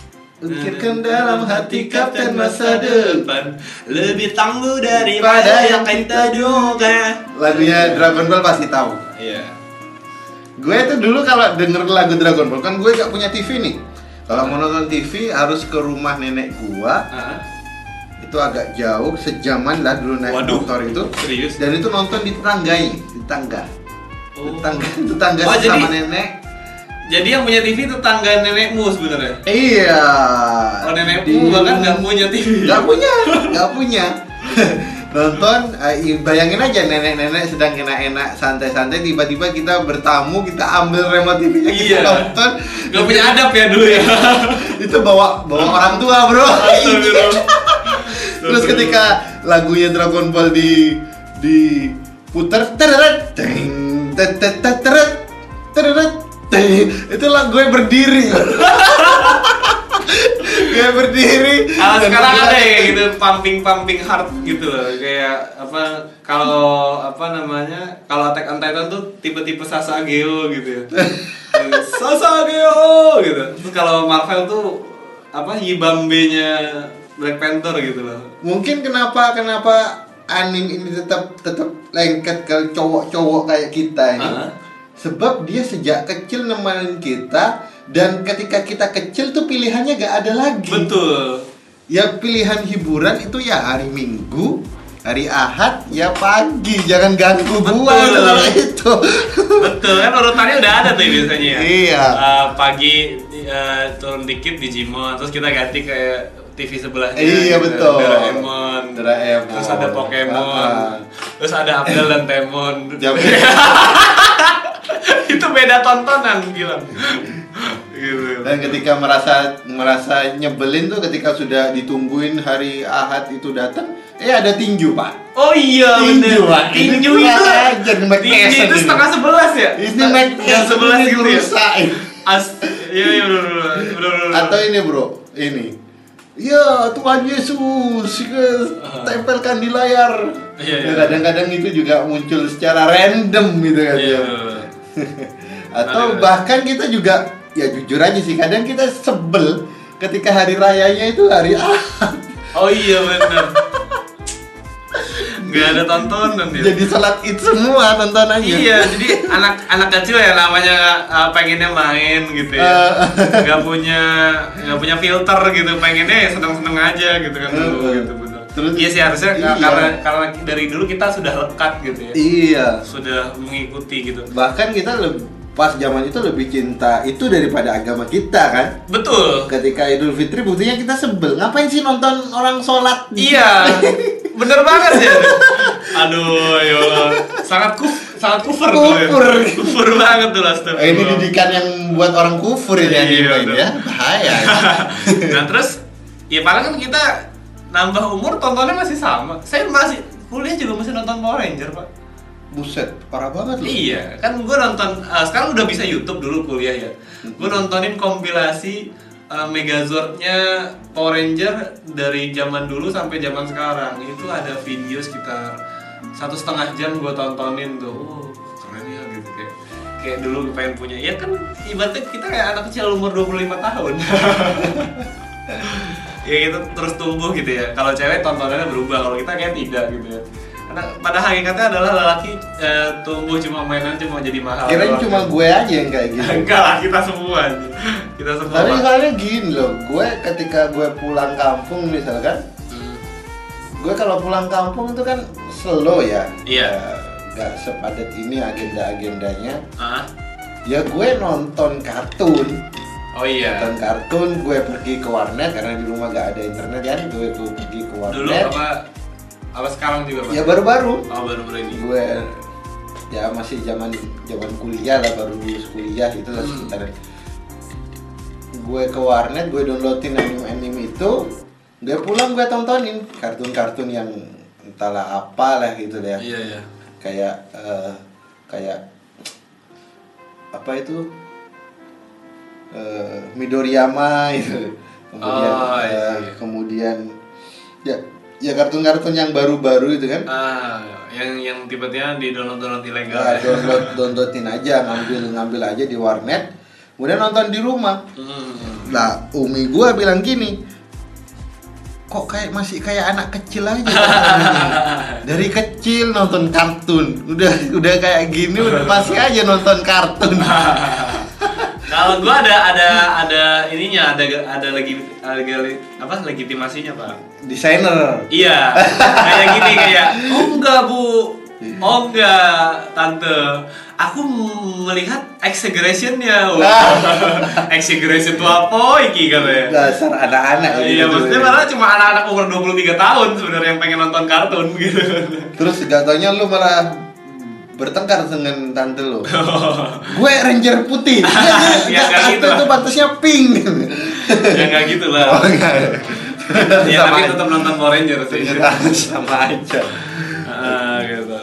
S2: Ukirkan dalam hati kapten masa depan
S3: lebih tangguh daripada yang kita duga.
S2: Lagunya Dragon Ball pasti tahu.
S3: Iya.
S2: Gue tuh dulu kalau denger lagu Dragon Ball kan gue gak punya TV nih. Kalau mau nonton TV harus ke rumah nenek gua.
S3: Ah,
S2: Itu agak jauh, sejaman lah dulu naik
S3: Waduh.
S2: motor itu.
S3: serius?
S2: Dan itu nonton di tetanggai, di tangga.
S3: Oh.
S2: Tetangga, tetangga
S3: Oh,
S2: sama
S3: jadi-
S2: nenek.
S3: Jadi yang punya TV tetangga nenekmu sebenarnya.
S2: Iya.
S3: Oh nenekmu
S2: Di-
S3: bahkan nggak punya TV.
S2: Gak punya, gak punya. Nonton, eh, bayangin aja nenek-nenek sedang enak-enak santai-santai tiba-tiba kita bertamu kita ambil remote TV-nya kita
S3: Iya.
S2: nonton.
S3: Gak punya adab ya dulu ya.
S2: itu bawa bawa orang tua bro. Terus ketika lagunya Dragon Ball di diputar teret teng tet tet tet, teret teret teng. Itu lah gue berdiri gue berdiri.
S3: Ah,
S2: dan
S3: sekarang ada ya gitu pumping pumping heart gitu loh. Kayak apa kalau apa namanya kalau Attack on Titan tuh tipe-tipe Sasageo gitu ya. Sasageo gitu. Terus kalau Marvel tuh apa Yibambe nya Black Panther gitu loh.
S2: Mungkin kenapa kenapa anim ini tetap tetap lengket ke cowok-cowok kayak kita ini?
S3: Ah.
S2: sebab dia sejak kecil nemenin kita dan ketika kita kecil tuh pilihannya gak ada lagi
S3: Betul.
S2: ya pilihan hiburan itu ya hari minggu hari ahad ya pagi jangan ganggu gua
S3: Betul.
S2: kalau itu
S3: Betul kan urutannya udah ada tuh biasanya ya.
S2: Iya.
S3: Eh, pagi eh, turun dikit di Digimon, terus kita ganti ke TV sebelahnya.
S2: Iya,
S3: gitu.
S2: betul.
S3: Doraemon.
S2: Doraemon.
S3: Terus ada Pokemon.
S2: Ah.
S3: Terus ada Abdel dan Temon. Itu beda tontonan bilang. Gitu.
S2: dan ketika merasa merasa nyebelin tuh ketika sudah ditungguin hari ahad itu datang eh ada tinju pak
S3: Oh iya
S2: Tinju,
S3: bener.
S2: Pak.
S3: Tinju itu.
S2: Mike
S3: Tinju itu setengah sebelas ya?
S2: ini
S3: yang sebelas gitu ya. As, iya iya bener bener bener bener.
S2: atau ini bro ini ya Tuhan Yesus tempelkan di layar
S3: Iya,
S2: Ya,
S3: iya.
S2: kadang-kadang itu juga muncul secara random gitu kan
S3: Iya.
S2: ya. atau bahkan kita juga ya jujur aja sih kadang kita sebel ketika hari rayanya itu hari ahad
S3: Oh iya bener. Gak ada tontonan ya.
S2: jadi salat id semua tontonannya
S3: Iya, jadi anak anak kecil ya namanya uh, pengennya main gitu ya.
S2: Eh.
S3: Gak punya gak punya filter gitu, pengennya ya seneng-seneng aja gitu kan dulu
S2: Eh,
S3: gitu
S2: terus-
S3: iya sih harusnya
S2: iya.
S3: karena karena dari dulu kita sudah lekat gitu ya.
S2: iya
S3: Sudah mengikuti gitu.
S2: bahkan kita lebih pas zaman itu lebih cinta itu daripada agama kita kan
S3: Betul.
S2: ketika Idul Fitri buktinya kita sebel ngapain sih nonton orang sholat
S3: Iya, bener banget ya. Aduh, ya sangat kuf, sangat kufur ya.
S2: Kufur.
S3: Kufur banget tuh Lester.
S2: Eh, ini didikan yang buat orang kufur ini
S3: Iya,
S2: ya bahaya
S3: nah terus ya paling kan kita nambah umur tontonnya masih sama saya masih kuliah juga masih nonton Power Ranger pak
S2: buset parah banget loh.
S3: Iya. Kan gue nonton eh, sekarang udah bisa YouTube dulu kuliah ya. Gue nontonin kompilasi eh, Megazord-nya Power Ranger dari zaman dulu sampai zaman sekarang. Itu ada video sekitar satu setengah jam gue tontonin tuh. Oh, keren ya gitu. Kayak kayak dulu pengen punya ya kan ibaratnya kita kayak anak kecil umur 25 tahun. Ya gitu terus tumbuh gitu ya. Kalau cewek tontonannya berubah kalau kita kayak tidak gitu ya karena pada hakikatnya adalah lelaki eh, tumbuh cuma mainan cuma jadi mahal. Doang.
S2: cuma gue aja yang kayak gitu.
S3: Enggak lah kita semua kita semua
S2: tapi soalnya gini loh gue ketika gue pulang kampung misalkan
S3: Hmm.
S2: gue kalau pulang kampung itu kan slow ya.
S3: Iya.
S2: Ya, nggak sepadat ini agenda-agendanya.
S3: Ah.
S2: ya gue nonton kartun.
S3: Oh iya.
S2: Nonton kartun gue pergi ke warnet karena di rumah gak ada internet kan gue tuh pergi ke warnet.
S3: Dulu apa apa sekarang juga pak
S2: ya baru-baru.
S3: Oh baru baru ini.
S2: Gue ya masih zaman zaman kuliah lah baru lulus kuliah itu lah
S3: Hmm.
S2: sekitar gue ke warnet gue downloadin anime anime itu gue pulang gue tontonin kartun-kartun yang entahlah apa lah gitu deh.
S3: Iya iya.
S2: Kayak eh, kayak apa itu? Eh, Midoriyama itu kemudian
S3: Oh, iya, iya.
S2: kemudian ya ya kartun-kartun yang baru-baru itu kan?
S3: Ah yang yang tiba-tiba di download download ilegal.
S2: Nah,
S3: ya.
S2: download downloadin aja ngambil ngambil aja di warnet kemudian nonton di rumah.
S3: Hmm.
S2: lah umi gua bilang gini kok kayak masih kayak anak kecil aja? Dari kecil nonton kartun. Udah udah kayak gini udah masih aja nonton kartun
S3: Kalau gua ada ada ada ininya ada ada lagi ada apa legitimasinya pak?
S2: desainer
S3: Iya, kayak gini kayak oh enggak bu, oh enggak tante, aku melihat exaggerationnya, exaggeration itu apa iki katanya?
S2: dasar anak-anak
S3: Iya,
S2: gitu.
S3: maksudnya malah cuma anak-anak umur 23 tahun sebenarnya yang pengen nonton kartun gitu.
S2: terus gak taunya lu malah bertengkar dengan tante lu gue ranger putih
S3: Ya,
S2: ya,
S3: nggak
S2: tante
S3: gitu
S2: itu pantasnya pink
S3: ya enggak gitu lah.
S2: oh enggak
S3: Ya
S2: Sama
S3: tapi tetap nonton Power Ranger sih.
S2: sama aja
S3: Ah, gitu.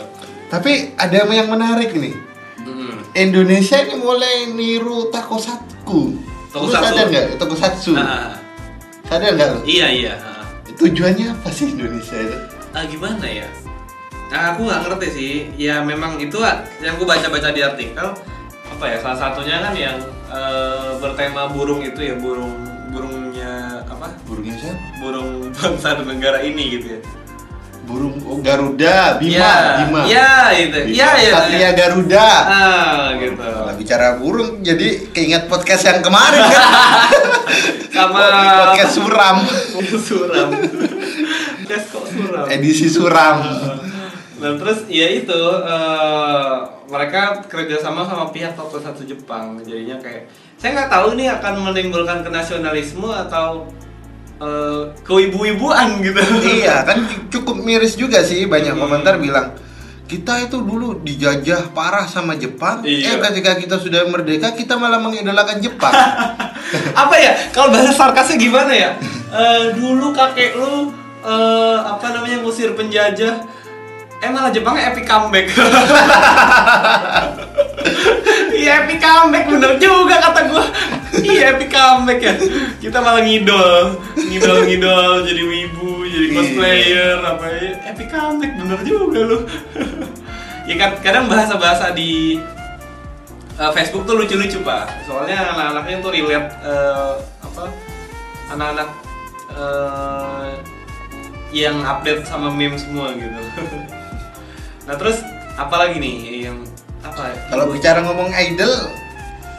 S2: tapi ada yang menarik nih
S3: Hmm.
S2: Indonesia ini mulai niru takosatsu. Lu
S3: Tokusatsu.
S2: sadar nggak? Tokusatsu.
S3: Ah,
S2: Sadar nggak lu?
S3: iya iya. Ah.
S2: Tujuannya apa sih Indonesia itu?
S3: Ah, gimana ya? Nah, aku nggak ngerti sih. Ya memang itu ah, yang aku baca-baca di artikel apa ya? Salah satunya kan yang eh, bertema burung itu ya burung burungnya apa?
S2: Burungnya siapa?
S3: Burung bangsa dan negara ini gitu ya.
S2: burung oh, Garuda, Bima,
S3: Iya,
S2: Bima.
S3: Iya, itu. Iya, iya.
S2: Satria Garuda.
S3: Ah, gitu.
S2: Kalau bicara burung, jadi keinget podcast yang kemarin kan?
S3: Sama
S2: podcast suram,
S3: suram. Podcast kok suram.
S2: edisi suram.
S3: Nah terus ya itu eh, mereka kerjasama sama pihak toko satu Jepang jadinya kayak saya nggak tahu ini akan menimbulkan kenasionalisme atau eh, keibu-ibuan gitu.
S2: iya, kan cukup miris juga sih banyak
S3: Hmm.
S2: komentar bilang kita itu dulu dijajah parah sama Jepang.
S3: Iya.
S2: Eh ketika kita sudah merdeka, kita malah mengidolakan Jepang.
S3: apa ya kalau bahasa sarkasnya gimana ya Eh, dulu kakek lu eh, apa namanya ngusir penjajah eh malah Jepangnya epic comeback. Iya epic comeback bener juga kata gua. Iya epic comeback ya. Kita malah ngidol ngidol ngidol jadi wibu jadi
S2: Iya.
S3: cosplayer apa ya. Epic comeback bener juga lu. Ya kan kadang bahasa-bahasa di Uh, Facebook tuh lucu-lucu pak, soalnya anak-anaknya tuh relate uh, apa anak-anak uh, yang update sama meme semua gitu. nah terus apa lagi nih yang apa?
S2: Kalau bicara ngomong idol,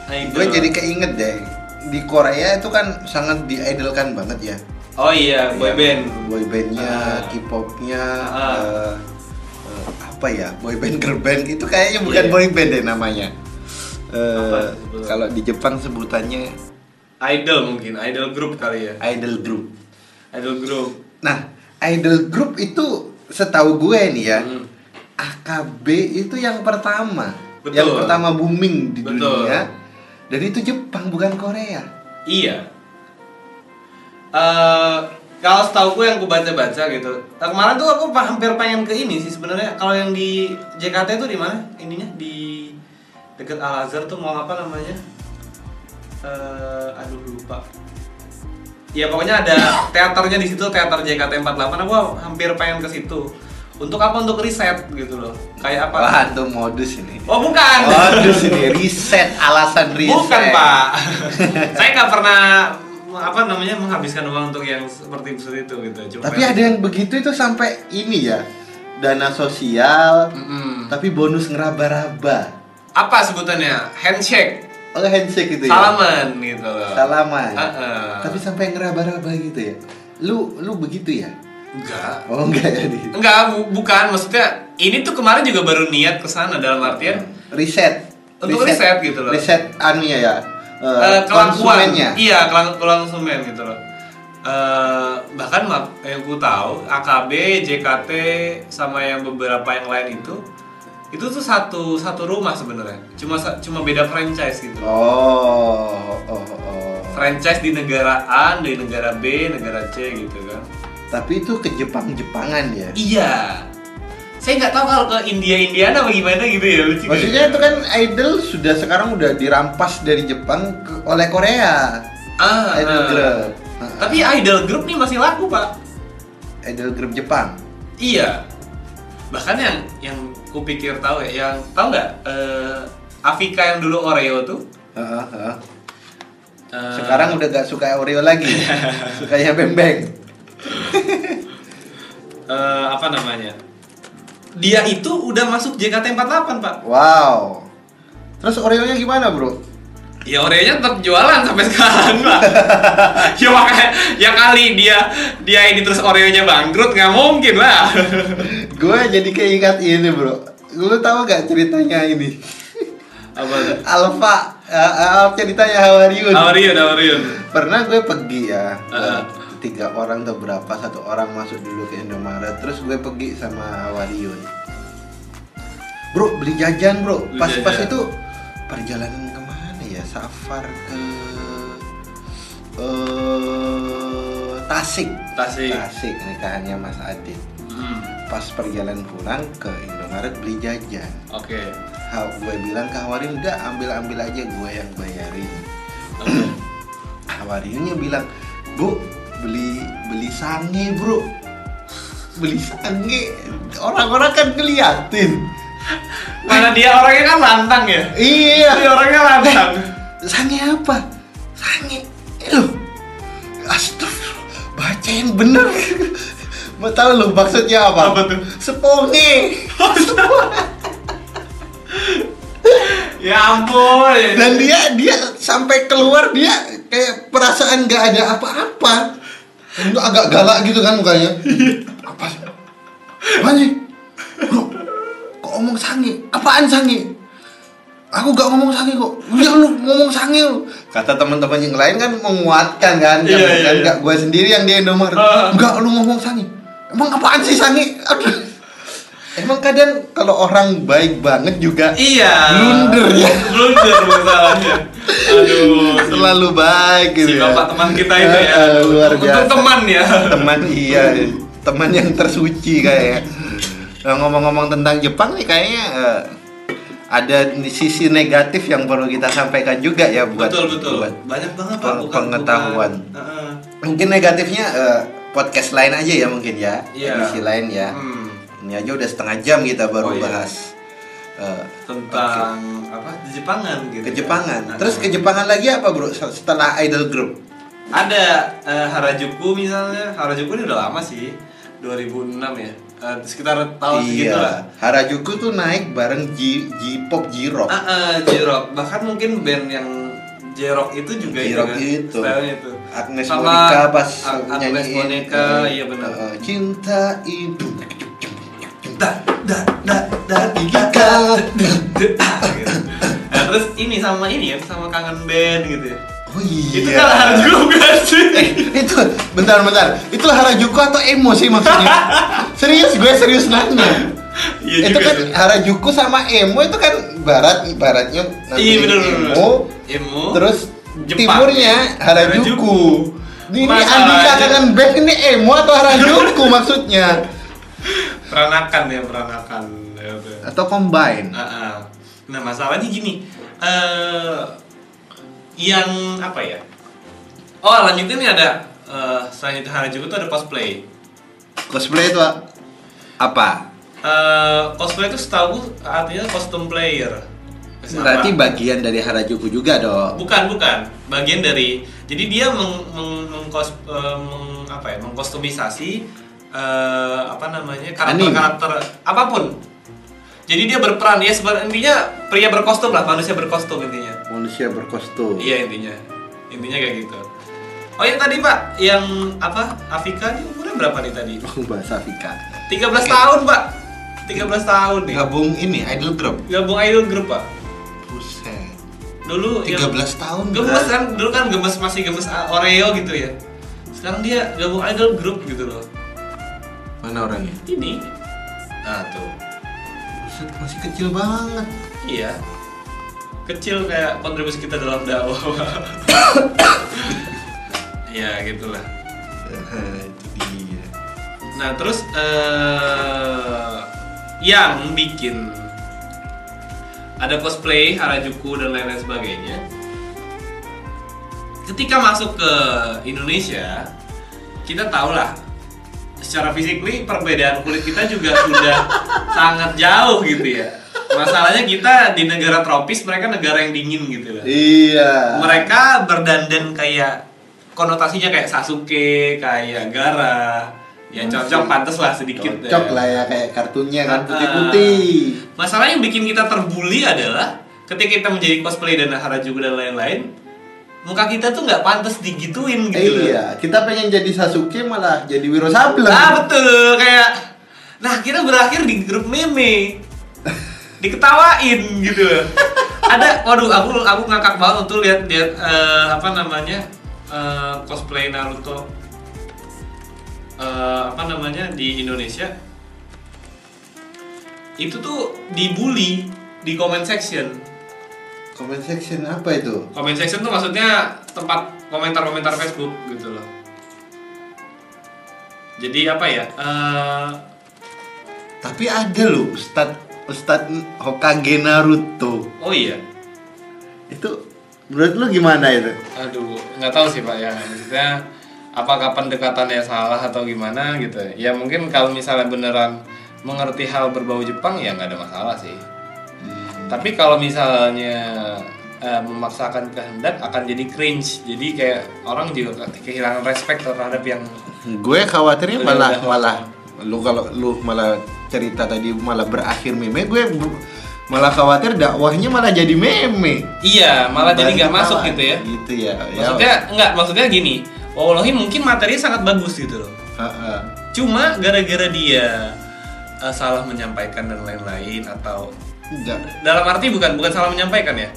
S3: Idol.
S2: gue jadi keinget deh. Di Korea itu kan sangat diidolkan banget ya.
S3: oh iya boy band.
S2: boy bandnya,
S3: Ah.
S2: K-popnya,
S3: Ah.
S2: eh, eh, apa ya, boy band, girl band itu kayaknya bukan
S3: Iya.
S2: boy band deh namanya. Eh,
S3: sebutan?
S2: kalau di Jepang sebutannya
S3: Idol mungkin, idol group kali ya.
S2: idol group.
S3: Idol group.
S2: Nah, idol group itu setahu gue nih ya,
S3: Hmm.
S2: AKB itu yang pertama,
S3: Betul.
S2: yang pertama booming di
S3: Betul.
S2: dunia. Dan itu Jepang bukan Korea.
S3: Iya. Eh kalau setahu gue yang gue baca-baca gitu. Nah, kemarin tuh aku hampir pengen ke ini sih sebenarnya. Kalau yang di JKT tuh di mana? Ininya di deket Al Azhar tuh mau apa namanya? Eh aduh lupa. Ya pokoknya ada teaternya di situ, teater JKT 48. Aku hampir pengen ke situ. Untuk apa? Untuk riset gitu loh. Kayak apa?
S2: Wah, itu modus ini.
S3: Oh bukan.
S2: Modus ini riset alasan riset.
S3: Bukan pak, saya nggak pernah apa namanya menghabiskan uang untuk yang seperti itu gitu. Cuma
S2: Tapi ada yang begitu itu sampai ini ya dana sosial,
S3: Mm-mm.
S2: tapi bonus ngeraba-raba.
S3: apa sebutannya handshake,
S2: Oh handshake itu ya?
S3: salaman gitu loh.
S2: Salaman.
S3: Heeh.
S2: Tapi sampai ngeraba-raba gitu ya? Lu lu begitu ya?
S3: Enggak,
S2: Oh enggak ya di
S3: enggak bu- bukan maksudnya ini tuh kemarin juga baru niat ke sana dalam artian
S2: riset.
S3: Untuk riset gitu loh.
S2: Riset anunya ya. eh,
S3: eh, kelakuan,
S2: konsumennya.
S3: iya kelang- konsumen gitu loh. Eh, bahkan yang ku tahu AKB, JKT sama yang beberapa yang lain itu itu tuh satu satu rumah sebenarnya cuma cuma beda franchise gitu
S2: Oh, oh, oh.
S3: franchise di negara A di negara B negara C gitu kan
S2: Tapi itu ke Jepang-Jepangan ya.
S3: iya saya nggak tahu kalau ke India Indiana apa gimana gitu ya lucu
S2: Maksudnya itu kan idol sudah sekarang udah dirampas dari Jepang ke- oleh Korea.
S3: ah,
S2: Idol
S3: ah.
S2: group. Ah,
S3: tapi idol group nih masih laku pak
S2: idol group Jepang.
S3: Iya. Bahkan yang yang kupikir tahu ya, yang tahu nggak eh Afika yang dulu Oreo tuh
S2: Heeh, heeh.
S3: eh,
S2: Sekarang udah gak suka Oreo lagi. Sukanya Bembeng.
S3: eh, apa namanya? Dia itu udah masuk JKT48, Pak.
S2: Wow. Terus Oreo-nya gimana, Bro?
S3: Ya Oreo-nya tetap jualan sampai sekarang, Pak. ya makanya ya kali dia dia ini terus Oreo-nya bangkrut nggak mungkin lah.
S2: Gue jadi keingat ini, Bro. Lu tahu gak ceritanya ini?
S3: apa tuh?
S2: Alfa, uh, uh, ceritanya Hawariun.
S3: Aurion, Aurion.
S2: Pernah gue pergi ya,
S3: Heeh.
S2: Tiga orang atau berapa, satu orang masuk dulu ke Indomaret, terus gue pergi sama Hawariun. Bro, beli jajan bro.
S3: Beli
S2: Pas-pas
S3: jajan.
S2: itu perjalanan ke mana ya? Safar ke eh Tasik.
S3: Tasik.
S2: Tasik nikahannya Mas Adit.
S3: Hmm,
S2: Pas perjalanan pulang ke Indomaret beli jajan.
S3: Oke.
S2: Ha, gue bilang ke Hawarin udah ambil ambil aja gue yang bayarin. Hawarinnya bilang bu beli beli sange bro beli sange orang-orang kan ngeliatin
S3: Mana dia orangnya kan lantang ya?
S2: iya
S3: Dia orangnya lantang.
S2: sange apa sange eh, loh astagfirullah baca yang bener Mau tahu lu maksudnya apa?
S3: Apa tuh?
S2: Seponge.
S3: Ya ampun.
S2: Dan dia dia sampai keluar dia kayak perasaan nggak ada apa-apa. Itu agak galak gitu kan mukanya. Apa sih? Bro, kok ngomong sange? Apaan sange? Aku gak ngomong sange kok. Ya lu ngomong sange lu. Kata teman-teman yang lain kan menguatkan kan,
S3: Iya,
S2: kan,
S3: iya,
S2: nggak gue sendiri yang di Indomaret.
S3: Ah.
S2: Enggak lu ngomong sange. Emang apaan sih sange? Aduh. Emang kadang kalau orang baik banget juga
S3: Iya.
S2: Blunder ya.
S3: Blunder masalahnya. Aduh.
S2: selalu baik gitu
S3: Si
S2: ya.
S3: bapak teman kita itu ya.
S2: Luar biasa.
S3: teman ya.
S2: Teman iya, teman yang tersuci kayaknya. Nah, ngomong-ngomong tentang Jepang nih kayaknya eh, ada sisi negatif yang perlu kita sampaikan juga ya buat
S3: betul betul.
S2: buat
S3: Banyak banget pak.
S2: peng-
S3: bukan-
S2: pengetahuan.
S3: bukan. Heeh.
S2: mungkin negatifnya eh, podcast lain aja ya mungkin ya
S3: Iya.
S2: edisi lain ya
S3: Hmm.
S2: Ini aja udah setengah jam kita baru
S3: Oh, iya.
S2: bahas eh,
S3: Tentang apa? Di Jepangan gitu.
S2: ke Jepangan
S3: Nah,
S2: terus ke Jepangan lagi apa bro setelah idol group
S3: Ada eh, Harajuku misalnya. Harajuku ini udah lama sih. 2006 ya. Eh, sekitar tahun segitu lah.
S2: iya Harajuku tuh naik bareng J J-pop J-rock
S3: Ah, ah, J-Rock. Bahkan mungkin band yang J-Rock itu juga
S2: J-Rock
S3: kan,
S2: itu.
S3: itu.
S2: Agnes
S3: Sama
S2: Monica pas
S3: Ag- Agnes
S2: nyanyiin
S3: Monica, iya benar.
S2: eh, cinta itu
S3: Da da da da da, gitu. Nah, terus ini sama ini ya, sama kangen band gitu ya.
S2: oh iya
S3: Itu kan Harajuku kan sih.
S2: eh, itu bentar bentar itu Harajuku atau emo sih maksudnya serius gue serius nanya
S3: Iya
S2: itu kan
S3: tuh.
S2: Harajuku sama emo itu kan barat baratnya nanti
S3: Iya benar.
S2: emo
S3: Emo.
S2: terus
S3: Jepang.
S2: timurnya Harajuku, ini
S3: Masalahnya-
S2: Andika kangen band ini emo atau Harajuku maksudnya
S3: peranakan ya peranakan. Ya,
S2: atau combine
S3: Ah, ah. Nah masalahnya gini, eh yang apa ya? Oh lanjutin nih ada selain itu Harajuku tuh ada cosplay.
S2: cosplay itu apa
S3: Eh cosplay itu setahu artinya kostum player.
S2: berarti bagian dari Harajuku juga dong
S3: bukan bukan bagian dari jadi dia meng, meng, eh, meng- apa ya mengkostumisasi eh, apa namanya karakter
S2: Anime.
S3: karakter apa pun jadi dia berperan ya sebenarnya intinya pria berkostum lah manusia berkostum intinya
S2: manusia berkostum
S3: Iya intinya, intinya kayak gitu. Oh ya tadi pak, yang apa Afika ini umurnya berapa nih tadi?
S2: oh, bahasa Vika
S3: 13 tahun pak, 13 tahun nih.
S2: gabung ini idol group
S3: Gabung idol group pak.
S2: buset
S3: Dulu
S2: 13
S3: yang
S2: tahun
S3: gemes kan, dulu kan gemes masih gemes Oreo gitu ya. Sekarang dia gabung idol group gitu loh.
S2: Mana orangnya
S3: Ini, nah tuh,
S2: buset masih kecil banget
S3: iya. Kecil kayak kontribusi kita dalam dakwah. ya gitulah.
S2: itu dia
S3: Nah terus eh yang bikin ada cosplay Harajuku dan lain-lain sebagainya. Ketika masuk ke Indonesia, kita tahu lah secara physically perbedaan kulit kita juga sudah sangat jauh gitu ya. Masalahnya kita di negara tropis, mereka negara yang dingin gitu lah.
S2: iya
S3: Mereka berdandan kayak konotasinya kayak Sasuke, kayak Gara. Ya cocok pantas lah sedikit.
S2: cocok
S3: ya.
S2: lah ya kayak kartunya kan
S3: Ah,
S2: putih-putih
S3: Masalah yang bikin kita terbully adalah ketika kita menjadi cosplay dan Harajuku dan lain-lain, muka kita tuh nggak pantas digituin gitu. loh.
S2: iya kita pengen jadi Sasuke malah jadi Wiro Sableng
S3: Ah betul kayak nah kita berakhir di grup meme diketawain gitu loh. ada waduh aku aku ngakak banget tuh lihat lihat eh, apa namanya eh, cosplay Naruto eh, apa namanya di Indonesia itu tuh dibully di comment section
S2: comment section apa itu
S3: comment section tuh maksudnya tempat komentar-komentar Facebook gitu loh jadi apa ya eh,
S2: tapi ada loh Ustad Ustad Hokage Naruto
S3: oh iya
S2: itu menurut lu gimana itu
S3: Aduh, nggak tahu sih pak ya. Maksudnya apakah pendekatannya salah atau gimana gitu? Ya mungkin kalau misalnya beneran mengerti hal berbau Jepang ya nggak ada masalah sih. Tapi kalau misalnya eh, memaksakan kehendak akan jadi cringe. Jadi kayak orang juga ke- kehilangan respect terhadap yang
S2: gue khawatirnya malah
S3: udah.
S2: malah lu kalau lu malah cerita tadi malah berakhir meme gue malah khawatir dakwahnya malah jadi meme.
S3: Iya malah jadi nggak masuk gitu ya.
S2: Gitu ya ya.
S3: Maksudnya enggak maksudnya gini. Wallahi mungkin materinya sangat bagus gitu loh.
S2: Ha-ha.
S3: cuma gara-gara dia eh, salah menyampaikan dan lain-lain atau
S2: enggak.
S3: Dalam arti bukan bukan salah menyampaikan ya.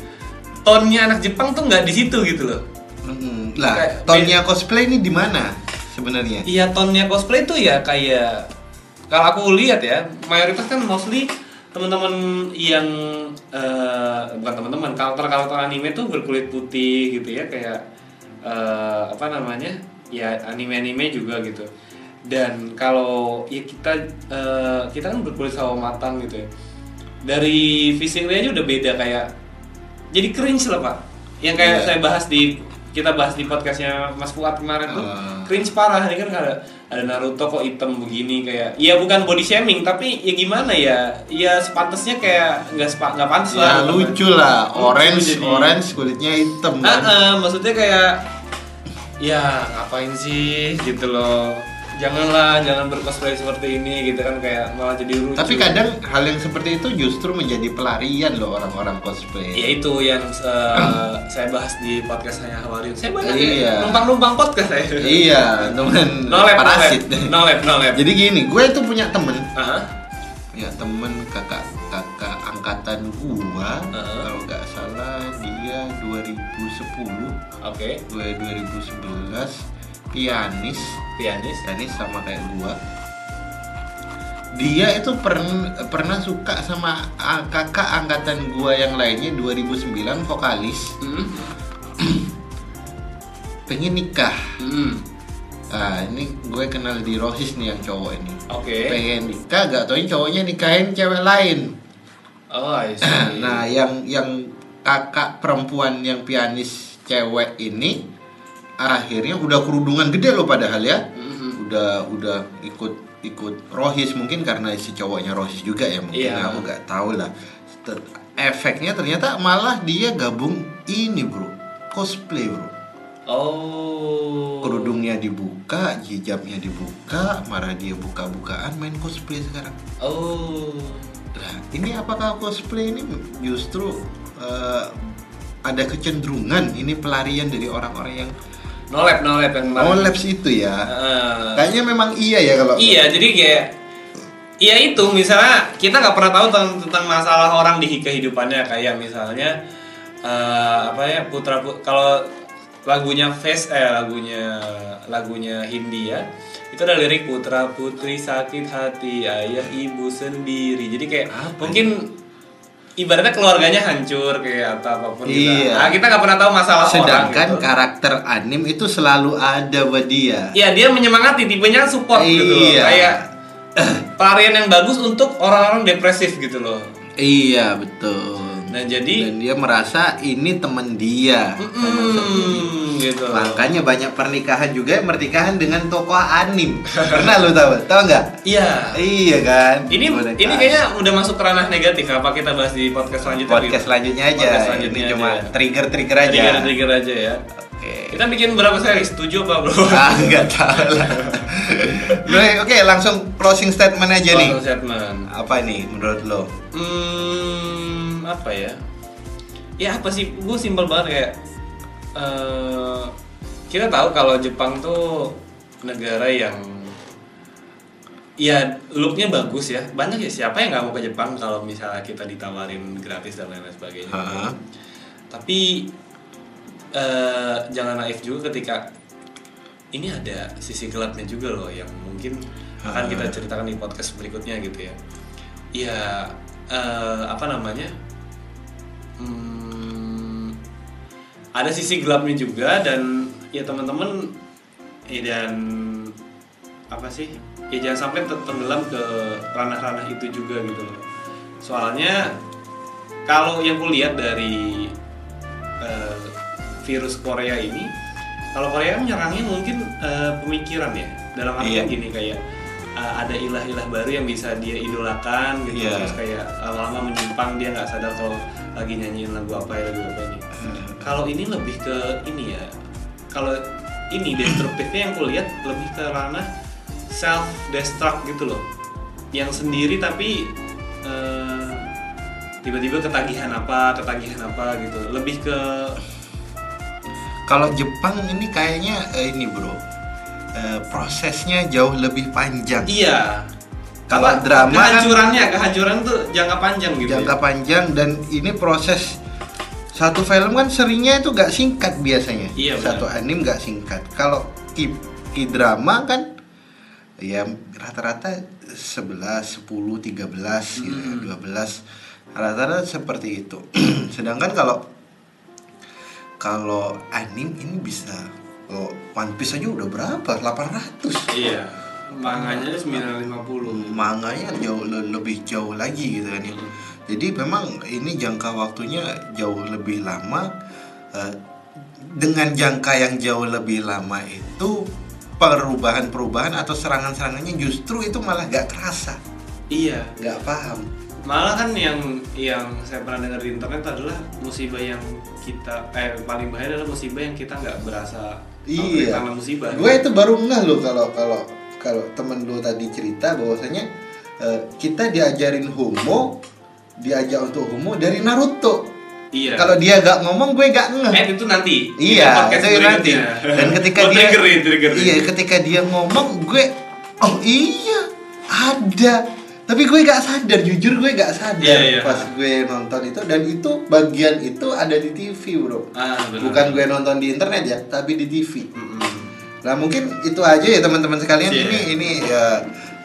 S3: Tonnya anak Jepang tuh nggak di situ gitu loh.
S2: Mm-mm. lah
S3: Kayak-
S2: tonnya cosplay ini di mana sebenarnya?
S3: Iya tonnya cosplay tuh ya kayak kalau aku lihat ya mayoritas kan mostly teman-teman yang eh, bukan teman-teman karakter karakter anime tuh berkulit putih gitu ya kayak eh, apa namanya? Ya anime-anime juga gitu. Dan kalau ya kita eh, kita kan berkulit sawo matang gitu ya dari fisiknya aja udah beda kayak jadi cringe lah pak. Yang kayak
S2: Iya.
S3: saya bahas di kita bahas di podcastnya Mas Fuad kemarin tuh
S2: Ah.
S3: cringe parah. Ini kan ada ada Naruto kok hitam begini kayak ya bukan body shaming tapi ya gimana ya? Ya sepantasnya kayak nggak sepa nggak pantas
S2: ya
S3: lah
S2: lucu lah.
S3: Lucu
S2: orange
S3: jadi.
S2: orange kulitnya hitam kan?
S3: Ah, maksudnya kayak ya ngapain sih gitu loh janganlah jangan bercosplay seperti ini gitu kan kayak malah jadi lucu.
S2: Tapi kadang hal yang seperti itu justru menjadi pelarian loh orang-orang cosplay.
S3: Ya itu yang eh, saya bahas di podcastnya Hawariun saya banyak
S2: Iya.
S3: ya numpang-numpang podcast saya.
S2: Iya teman
S3: no
S2: parasit.
S3: No lab, no lab.
S2: jadi gini gue itu punya temen.
S3: Aha.
S2: punya temen kakak kakak angkatan gua
S3: Heeh.
S2: kalau nggak salah dia 2010
S3: oke.
S2: Gue 2011 pianis.
S3: Pianis.
S2: Pianis sama kayak gua. Dia itu pern- pernah suka sama kakak angkatan gua yang lainnya 2009 vokalis.
S3: Hmm.
S2: pengen nikah.
S3: Hmm.
S2: ah ini gue kenal di Rosis nih yang cowok ini.
S3: Oke.
S2: Pengen nikah gak tauin cowoknya nikahin cewek lain.
S3: Oh I see.
S2: nah yang yang kakak perempuan yang pianis cewek ini akhirnya udah kerudungan gede loh padahal ya.
S3: Mhm.
S2: udah udah ikut ikut rohis mungkin karena si cowoknya rohis juga ya mungkin
S3: Iya.
S2: aku nggak tahu lah. Ter- efeknya ternyata malah dia gabung ini bro. Cosplay bro.
S3: Oh.
S2: Kerudungnya dibuka hijabnya dibuka marah dia buka-bukaan main cosplay sekarang.
S3: Oh.
S2: Lah, ini apakah cosplay ini justru eh, ada kecenderungan ini pelarian dari orang-orang yang
S3: no lab no lab yang kemarin.
S2: no labs itu ya?
S3: Eh,
S2: Kayaknya memang iya ya kalau
S3: iya jadi kayak Iya itu misalnya kita nggak pernah tahu tentang, tentang masalah orang di kehidupannya kayak misalnya eh, apa ya putra put kalau lagunya Face eh lagunya lagunya Hindia itu ada lirik putra putri sakit hati ayah ibu sendiri jadi kayak
S2: Apa
S3: mungkin ibaratnya keluarganya hancur kayak atau apa pun gitu.
S2: Iya.
S3: Nah, kita nggak pernah tahu masalah orang
S2: sedangkan
S3: gitu.
S2: karakter anim itu selalu ada buat dia.
S3: Iya dia menyemangati tipenya support gitu loh.
S2: Iya.
S3: Kayak pelarian yang bagus untuk orang-orang depresif gitu loh.
S2: Iya betul.
S3: Nah jadi
S2: Dan dia merasa ini temen dia.
S3: mm, gitu.
S2: Makanya banyak pernikahan juga yang pernikahan dengan tokoh anim. Pernah lu tahu? Tahu nggak?
S3: Iya.
S2: Iya kan.
S3: Ini
S2: Pernikahan.
S3: ini kayaknya udah masuk ke ranah negatif. Apa kita bahas di podcast selanjutnya?
S2: podcast selanjutnya aja.
S3: Podcast selanjutnya
S2: ini cuma
S3: aja.
S2: trigger-trigger aja.
S3: Trigger trigger aja ya.
S2: Oke.
S3: Kita bikin berapa seri? Setuju apa bro?
S2: Ah, nggak tahu lah. Oke, Oke, langsung closing statement aja nih.
S3: Closing statement.
S2: Apa nih menurut lo?
S3: Hmm, apa ya? Ya apa sih? Gue simpel banget kayak eh, kita tahu kalau Jepang tuh negara yang ya looknya bagus ya. Banyak ya siapa yang nggak mau ke Jepang kalau misalnya kita ditawarin gratis dan lain-lain sebagainya.
S2: Hah?
S3: Tapi eh, jangan naif juga ketika ini ada sisi gelapnya juga loh yang mungkin akan kita ceritakan di podcast berikutnya gitu ya. Ya eh, apa namanya? Hmm, ada sisi gelapnya juga dan ya teman-teman ya dan apa sih? Ya jangan sampai tenggelam ke ranah-ranah itu juga gitu loh. Soalnya kalau yang kulihat dari eh, virus Korea ini kalau Korea kan menyerangnya mungkin eh, pemikiran ya dalam artian
S2: Iya.
S3: gini kayak eh, ada ilah-ilah baru yang bisa dia idolakan gitu
S2: Iya.
S3: terus kayak lama-lama menyimpang dia nggak sadar kalau lagi nyanyiin lagu apa ya lagu apa ini. Kalau ini lebih ke ini ya kalau ini destruktifnya yang kulihat lebih ke ranah self destruct gitu loh. Yang sendiri tapi eh, tiba-tiba ketagihan apa ketagihan apa gitu. Lebih ke
S2: Kalau Jepang ini kayaknya eh, ini bro, eh, prosesnya jauh lebih panjang.
S3: iya
S2: Kalau drama kan
S3: kehancurannya kehancuran tuh jangka panjang gitu
S2: jangka
S3: ya?
S2: panjang dan ini proses satu film kan seringnya itu gak singkat biasanya.
S3: Iya, benar.
S2: Satu anim gak singkat. Kalau ki, ki drama kan ya rata-rata 11, 10, 13, gitu,
S3: Hmm.
S2: 12 rata-rata seperti itu. Sedangkan kalau kalau anim ini bisa oh, One Piece aja udah berapa? 800.
S3: iya manganya 950
S2: manganya jauh le- lebih jauh lagi gitu kan ya. Jadi memang ini jangka waktunya jauh lebih lama eh, dengan jangka yang jauh lebih lama itu perubahan-perubahan atau serangan-serangannya justru itu malah gak kerasa,
S3: iya
S2: gak paham.
S3: malah kan yang yang saya pernah dengar di internet adalah musibah yang kita eh paling bahaya adalah musibah yang kita nggak berasa
S2: Iya.
S3: karena musibah
S2: Gue itu baru ngeh loh kalau kalau kalau temen lu tadi cerita bahwasanya eh, kita diajarin homo, diajak untuk homo dari Naruto.
S3: iya
S2: Kalau dia gak ngomong gue gak ngeh.
S3: eh itu nanti
S2: Iya,
S3: Itu
S2: nanti. Dan ketika
S3: Oh,
S2: dia
S3: triggerin, triggerin.
S2: Iya, ketika dia ngomong gue oh iya, ada. Tapi gue gak sadar, jujur gue gak sadar
S3: Iya, iya.
S2: pas gue nonton itu dan itu bagian itu ada di TV, Bro.
S3: ah.
S2: Bukan gue nonton di internet ya, tapi di TV.
S3: Mm-mm.
S2: Nah, mungkin itu aja ya teman-teman sekalian.
S3: Iya.
S2: Ini ini ya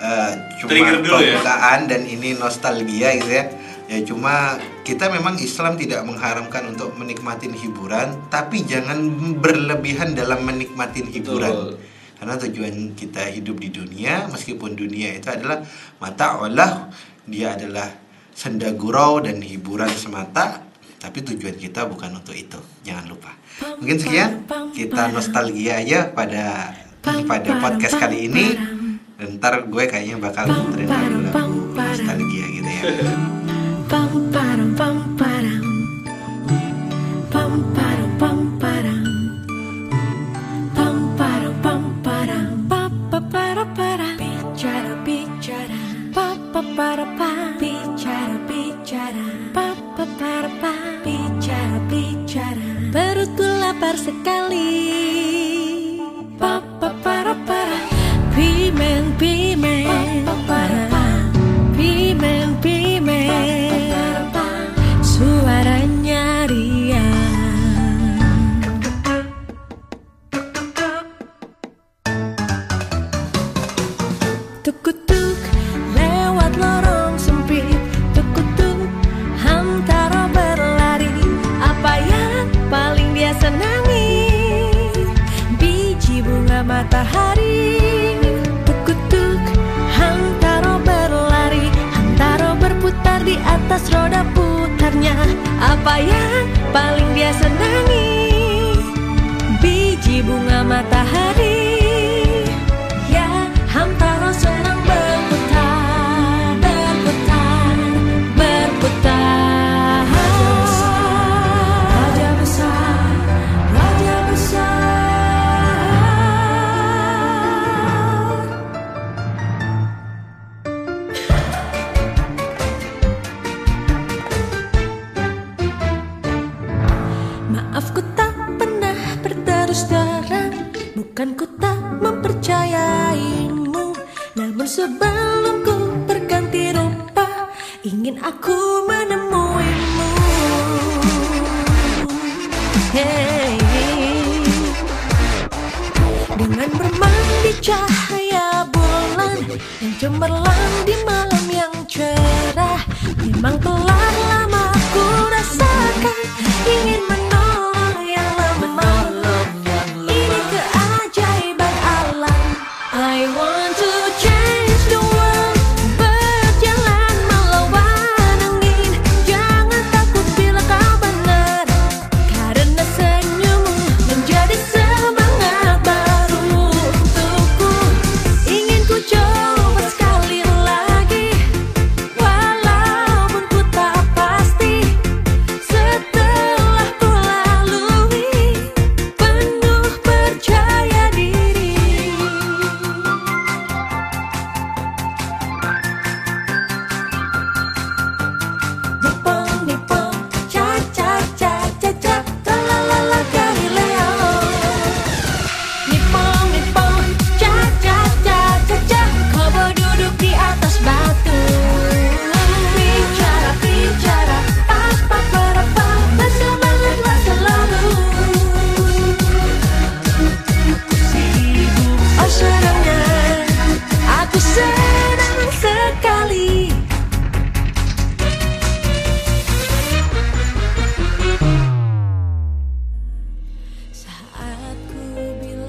S2: eh, cuma
S3: Trigger dulu ya.
S2: pembukaan dan ini nostalgia gitu ya. Ya cuma kita memang Islam tidak mengharamkan untuk menikmatin hiburan, tapi jangan berlebihan dalam menikmatin hiburan.
S3: Betul.
S2: Karena tujuan kita hidup di dunia, meskipun dunia itu adalah mata Allah, dia adalah senda gurau dan hiburan semata, tapi tujuan kita bukan untuk itu. Jangan lupa. Mungkin sekian kita nostalgia aja pada pada podcast kali ini. Dan ntar gue kayaknya bakal muterin lagu-lagu nostalgia gitu ya.
S1: Bicara bicara Pa pa para pa Bicara bicara sekali Dengan bermain di cahaya bulan Yang cemerlang di malam